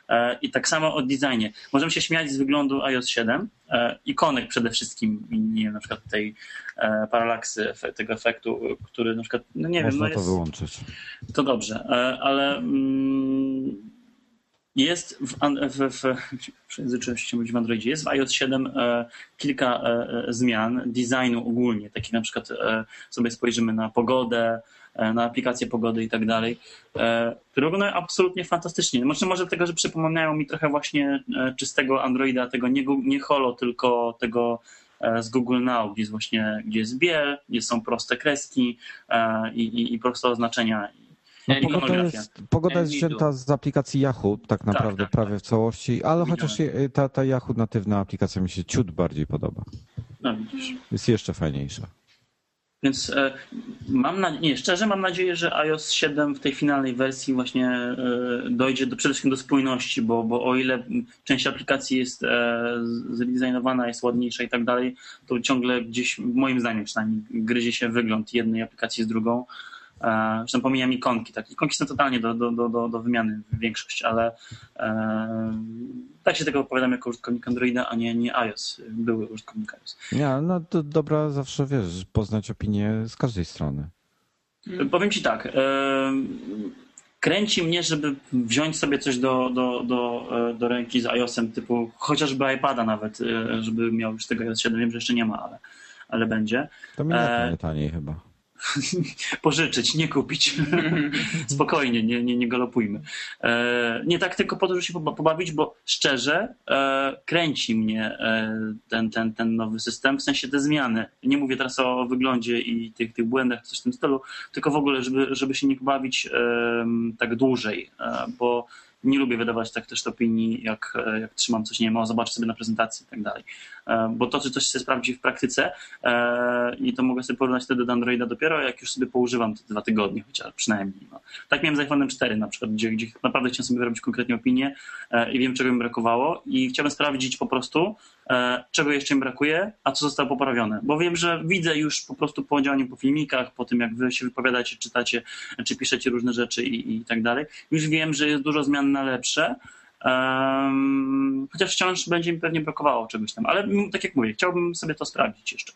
E, I tak samo o designie. Możemy się śmiać z wyglądu iOS 7, e, ikonek przede wszystkim, nie wiem, na przykład tej e, paralaksy, tego efektu, który na przykład, no nie wiem, Można no to jest, wyłączyć. to dobrze, ale mm, jest w, w, w, się w Androidzie, jest w iOS 7 e, kilka e, e, zmian designu ogólnie, takich na przykład e, sobie spojrzymy na pogodę, e, na aplikację pogody i tak dalej, e, które wyglądają absolutnie fantastycznie. Może, może tego, że przypominają mi trochę właśnie czystego Androida, tego nie, nie holo, tylko tego z Google Now, gdzie jest właśnie, gdzie jest biel, gdzie są proste kreski i, i proste oznaczenia. No, pogoda jest, pogoda jest wzięta z aplikacji Yahoo, tak naprawdę tak, prawie w całości, ale Widziałem. chociaż je- ta, ta Yahoo natywna aplikacja mi się ciut bardziej podoba. No widzisz. Jest jeszcze fajniejsza. Więc e, mam nadzieję, nie, szczerze mam nadzieję, że iOS 7 w tej finalnej wersji właśnie e, dojdzie do, przede wszystkim do spójności, bo, bo o ile część aplikacji jest e, zredesignowana, jest ładniejsza i tak dalej, to ciągle gdzieś, moim zdaniem przynajmniej, gryzie się wygląd jednej aplikacji z drugą. E, Zresztą pomijam ikonki. Tak? Ikonki są totalnie do, do, do, do, wymiany większość, ale e, tak się tego opowiadam jako użytkownik Androida, a nie, nie iOS, były użytkownik iOS. Nie, no to dobra zawsze, wiesz, poznać opinię z każdej strony. Powiem ci tak. em, Kręci mnie, żeby wziąć sobie coś do, do, do, e, do ręki z iOS-em, typu chociażby iPada nawet, e, żeby miał już tego iOS 7. Wiem, że jeszcze nie ma, ale, ale będzie. To mi E, nie taniej chyba. Pożyczyć, nie kupić. Spokojnie, nie, nie, nie galopujmy. E, nie tak tylko po to, żeby się poba- pobawić, bo szczerze e, kręci mnie e, ten, ten, ten nowy system, w sensie te zmiany. Nie mówię teraz o wyglądzie i tych, tych błędach, coś w tym stylu, tylko w ogóle, żeby, żeby się nie pobawić tak dłużej, bo nie lubię wydawać tak też opinii, jak, e, jak trzymam coś, nie wiem, o zobacz sobie na prezentacji i tak dalej. E, Bo to, czy coś się sprawdzi w praktyce e, i to mogę sobie porównać wtedy do Androida dopiero, jak już sobie poużywam te dwa tygodnie, chociaż przynajmniej. No. Tak miałem z iPhone'em 4 na przykład, gdzie, gdzie naprawdę chciałem sobie wyrobić konkretnie opinię i wiem, czego mi brakowało i chciałbym sprawdzić po prostu, czego jeszcze mi brakuje, a co zostało poprawione. Bo wiem, że widzę już po prostu po działaniu po filmikach, po tym jak wy się wypowiadacie, czytacie, czy piszecie różne rzeczy i, i tak dalej. Już wiem, że jest dużo zmian na lepsze, Um, chociaż wciąż będzie mi pewnie brakowało czegoś tam, ale tak jak mówię, chciałbym sobie to sprawdzić jeszcze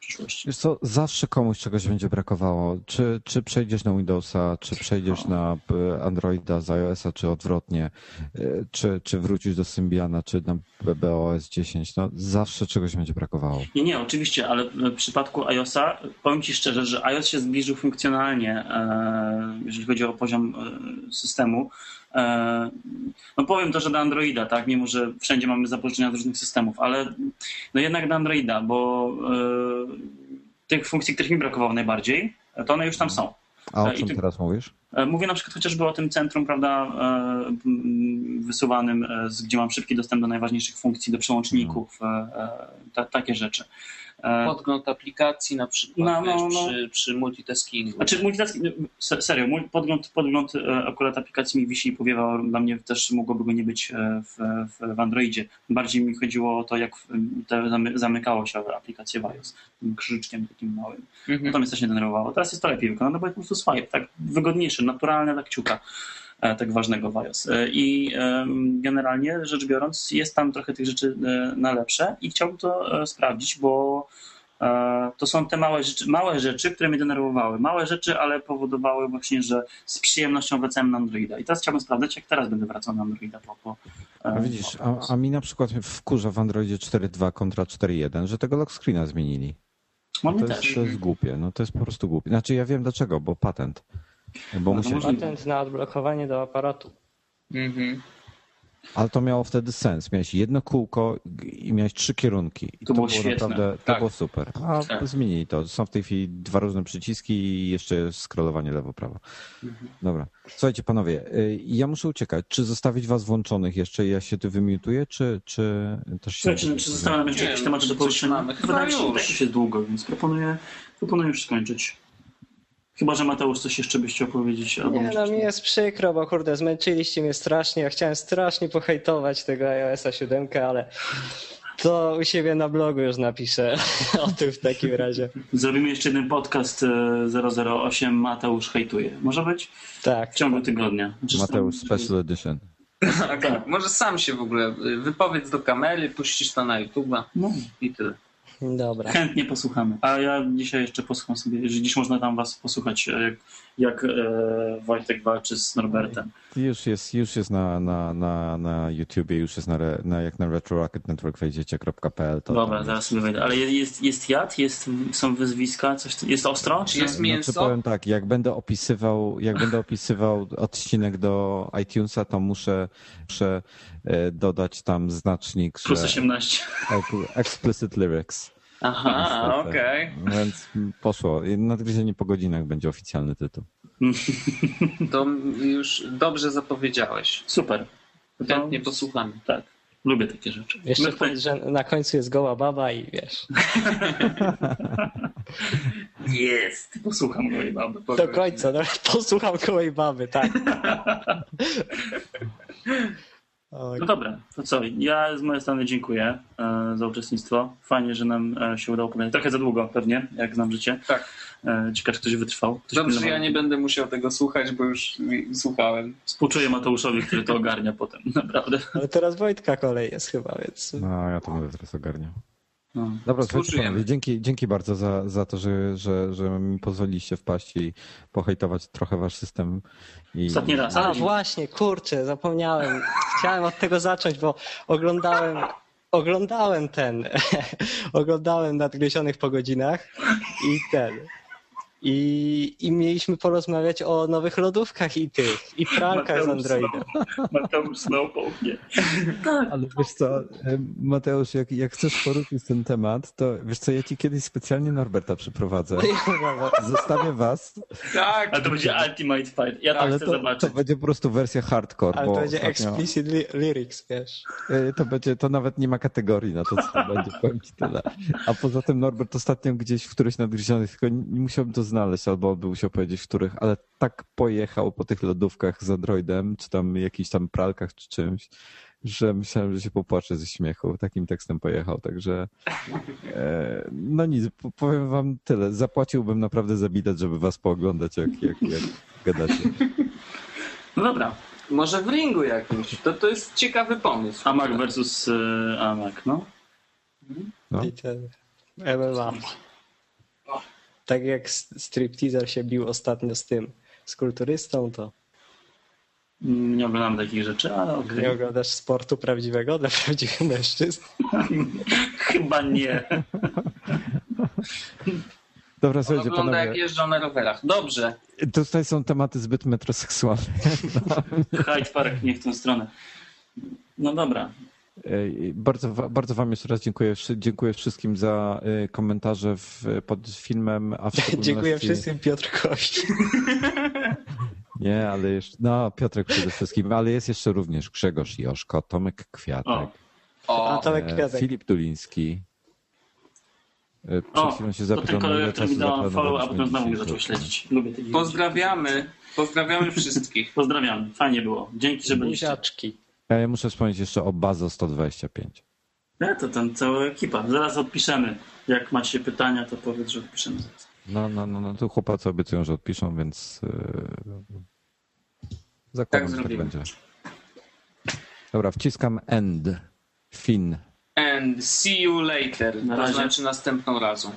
przyszłości. Wiesz co, zawsze komuś czegoś będzie brakowało. Czy, czy przejdziesz na Windowsa, czy przejdziesz na e, Androida z iOS-a, czy odwrotnie, e, czy, czy wrócisz do Symbiana, czy na BBOS 10, no zawsze czegoś będzie brakowało. Nie, nie, oczywiście, ale w przypadku iOS-a powiem Ci szczerze, że iOS się zbliżył funkcjonalnie, e, jeżeli chodzi o poziom systemu. E, No powiem to, że do Androida, tak, mimo że wszędzie mamy zapożyczenia z różnych systemów, ale no jednak do Androida, bo e, tych funkcji, których mi brakowało najbardziej, to one już tam są. A o E, czym ty- teraz mówisz? Mówię na przykład chociażby o tym centrum, prawda, wysuwanym, gdzie mam szybki dostęp do najważniejszych funkcji, do przełączników, e, ta, takie rzeczy. E, Podgląd aplikacji na przykład No, no, wiesz, no. Przy, przy multitaskingu. Znaczy multitasking, se- serio, podgląd, podgląd e, akurat aplikacji mi wisi i powiewa, dla mnie też mogłoby go nie być e, w, w, w Androidzie. Bardziej mi chodziło o to, jak te zamy- zamykało się aplikacje w iOS, tym krzyżyczkiem takim małym. Mhm. To mnie też nie denerwowało. Teraz jest to lepiej wykonane, bo jest po prostu swipe, tak wygodniejszy, naturalny dla kciuka, e, tak ważnego w iOS. E, I generalnie rzecz biorąc, jest tam trochę tych rzeczy e, na lepsze i chciałbym to e, sprawdzić, bo e, to są te małe rzeczy, małe rzeczy, które mnie denerwowały. Małe rzeczy, ale powodowały właśnie, że z przyjemnością wracałem na Androida. I teraz chciałbym sprawdzać, jak teraz będę wracał na Androida po. po e, A widzisz, po- a, a mi na przykład wkurza w Androidzie 4.2 kontra 4.1, że tego lock screena zmienili. Mamy To też. jest, to jest głupie, no to jest po prostu głupie. Znaczy ja wiem dlaczego, bo patent. Bo No, może- Patent na odblokowanie do aparatu. Mhm. ale to miało wtedy sens. Miałeś jedno kółko i miałeś trzy kierunki. I To było świetne. naprawdę, to Tak. było super. A Tak. zmienili to. Są w tej chwili dwa różne przyciski i jeszcze jest scrollowanie lewo-prawo. Mhm. Dobra. Słuchajcie panowie, y, ja muszę uciekać. Czy zostawić was włączonych jeszcze i ja się tu wymiutuję, czy, czy też się... Słuchajcie, czy zostawiam jeszcze Nie, jakieś no, tematy do poruszenia? Wydaje mi się, że jest długo, więc proponuję, proponuję już skończyć. Chyba, że Mateusz coś jeszcze byście opowiedzieć. albo Nie, no mi jest przykro, bo kurde, zmęczyliście mnie strasznie. Ja chciałem strasznie pohejtować tego iOS-a 7, ale to u siebie na blogu już napiszę o tym w takim razie. Zrobimy jeszcze jeden podcast e, 008 Mateusz hejtuje. Może być? Tak. W ciągu tygodnia. Znaczy, Mateusz tam- Special Edition. Tak, tak. Może sam się w ogóle wypowiedz do kamery, puścisz to na YouTube'a No, i tyle. Dobra. chętnie posłuchamy. A ja dzisiaj jeszcze posłucham sobie, że dziś można tam was posłuchać, e, jak, jak e, Wojtek walczy z Norbertem. Już jest, już jest na, na, na, na YouTubie, już jest na, na jak na retrorocketnetwork.pl. To Dobra, tam zaraz jest. sobie wejdę. Ale jest, jest jad, jest, są wyzwiska, coś, jest ostro? Czy jest Znaczy mięso? powiem tak, jak będę opisywał, jak będę opisywał odcinek do iTunesa, to muszę, muszę e, dodać tam znacznik, że Plus 18. explicit lyrics. Aha, okej. Więc poszło. Nadgryzienie po godzinach będzie oficjalny tytuł. To już dobrze zapowiedziałeś. Super. To- Chętnie posłuchamy. Tak. Lubię takie rzeczy. Jeszcze My powiedz, że na końcu jest goła baba i wiesz. Jest. Posłucham mojej baby. Do końca, no, posłucham kołej baby, tak. No dobra, to co? Ja z mojej strony dziękuję e, za uczestnictwo. Fajnie, że nam e, się udało powiedzieć. Trochę za długo pewnie, jak znam życie. Tak. E, ciekawe, czy ktoś wytrwał. Ktoś Dobrze, że pilnował. ja nie będę musiał tego słuchać, bo już słuchałem. Współczuję Mateuszowi, który to ogarnia potem. Naprawdę. Ale teraz Wojtka kolej jest chyba, więc No, ja to będę teraz ogarniał. No. Dobra, panowie, dzięki, dzięki bardzo za, za to, że, że, że mi pozwoliliście wpaść i pohejtować trochę wasz system. I, Ostatni raz. A właśnie, kurczę, zapomniałem. Chciałem od tego zacząć, bo oglądałem, oglądałem ten, oglądałem nadgryzionych po godzinach i ten. I, I mieliśmy porozmawiać o nowych lodówkach i tych, i pralkach z Androidem. Mateusz Snowpoke, nie. Ale wiesz co, Mateusz, jak, jak chcesz poruszyć ten temat, to wiesz co, ja ci kiedyś specjalnie Norberta przyprowadzę. Zostawię was, Tak, Ale to będzie Ultimate Fight. Ja tak ale chcę to, zobaczyć. to będzie po prostu wersja hardcore, Ale to będzie ostatnio, explicit li- lyrics, wiesz. y, to będzie, to nawet nie ma kategorii na to, co to będzie, powiem ci tyle. A poza tym Norbert ostatnio gdzieś w któryś nadgryzionych, tylko nie musiałbym to znaleźć, albo by musiał powiedzieć w których, ale tak pojechał po tych lodówkach z Androidem, czy tam jakichś tam pralkach, czy czymś, że myślałem, że się popłaczę ze śmiechu. Takim tekstem pojechał, także e, no nic, po- powiem wam tyle. Zapłaciłbym naprawdę za bilet, żeby was pooglądać, jak, jak, jak gadacie. No dobra. może w ringu jakimś. To, to jest ciekawy pomysł. Amak versus y, Amak, no. No. MMA. Tak jak stripteaser się bił ostatnio z tym, z kulturystą, to Nie oglądam takich rzeczy, ale okej. nie oglądasz sportu prawdziwego dla prawdziwych mężczyzn. Chyba nie. Dobra, słuchajcie, ogląda jak panowie, jeżdżą na rowerach. Dobrze. tutaj są tematy zbyt metroseksualne. Hyde Park nie w tą stronę. No dobra. Ej, Bardzo, bardzo Wam jeszcze raz dziękuję. Dziękuję wszystkim za y, komentarze w, pod filmem. A w szczególności... Dziękuję wszystkim, Piotr Kość. Nie, ale jeszcze. No, Piotrek przede wszystkim, ale jest jeszcze również Grzegorz Joszko, Tomek Kwiatek, O. O, Tomek e, Kwiatek. Filip Duliński. E, Przed O, chwilą się to zapytał, ten kolega, który mi dał follow, a potem znowu zaczął śledzić. Lubię takie pozdrawiamy. Pozdrawiamy wszystkich. Pozdrawiam. Fajnie było. Dzięki, że byliście. Buziaczki. Ja ja muszę wspomnieć jeszcze o Bazo 125. Ja, to tam cała ekipa. Zaraz odpiszemy. Jak macie pytania, to powiedz, że odpiszemy. No, no, no, no tu chłopacy obiecują, że odpiszą, więc yy, zakładam, Tak że tak będzie. Dobra, wciskam end. Fin. And see you later. Na To razie. znaczy następną razą.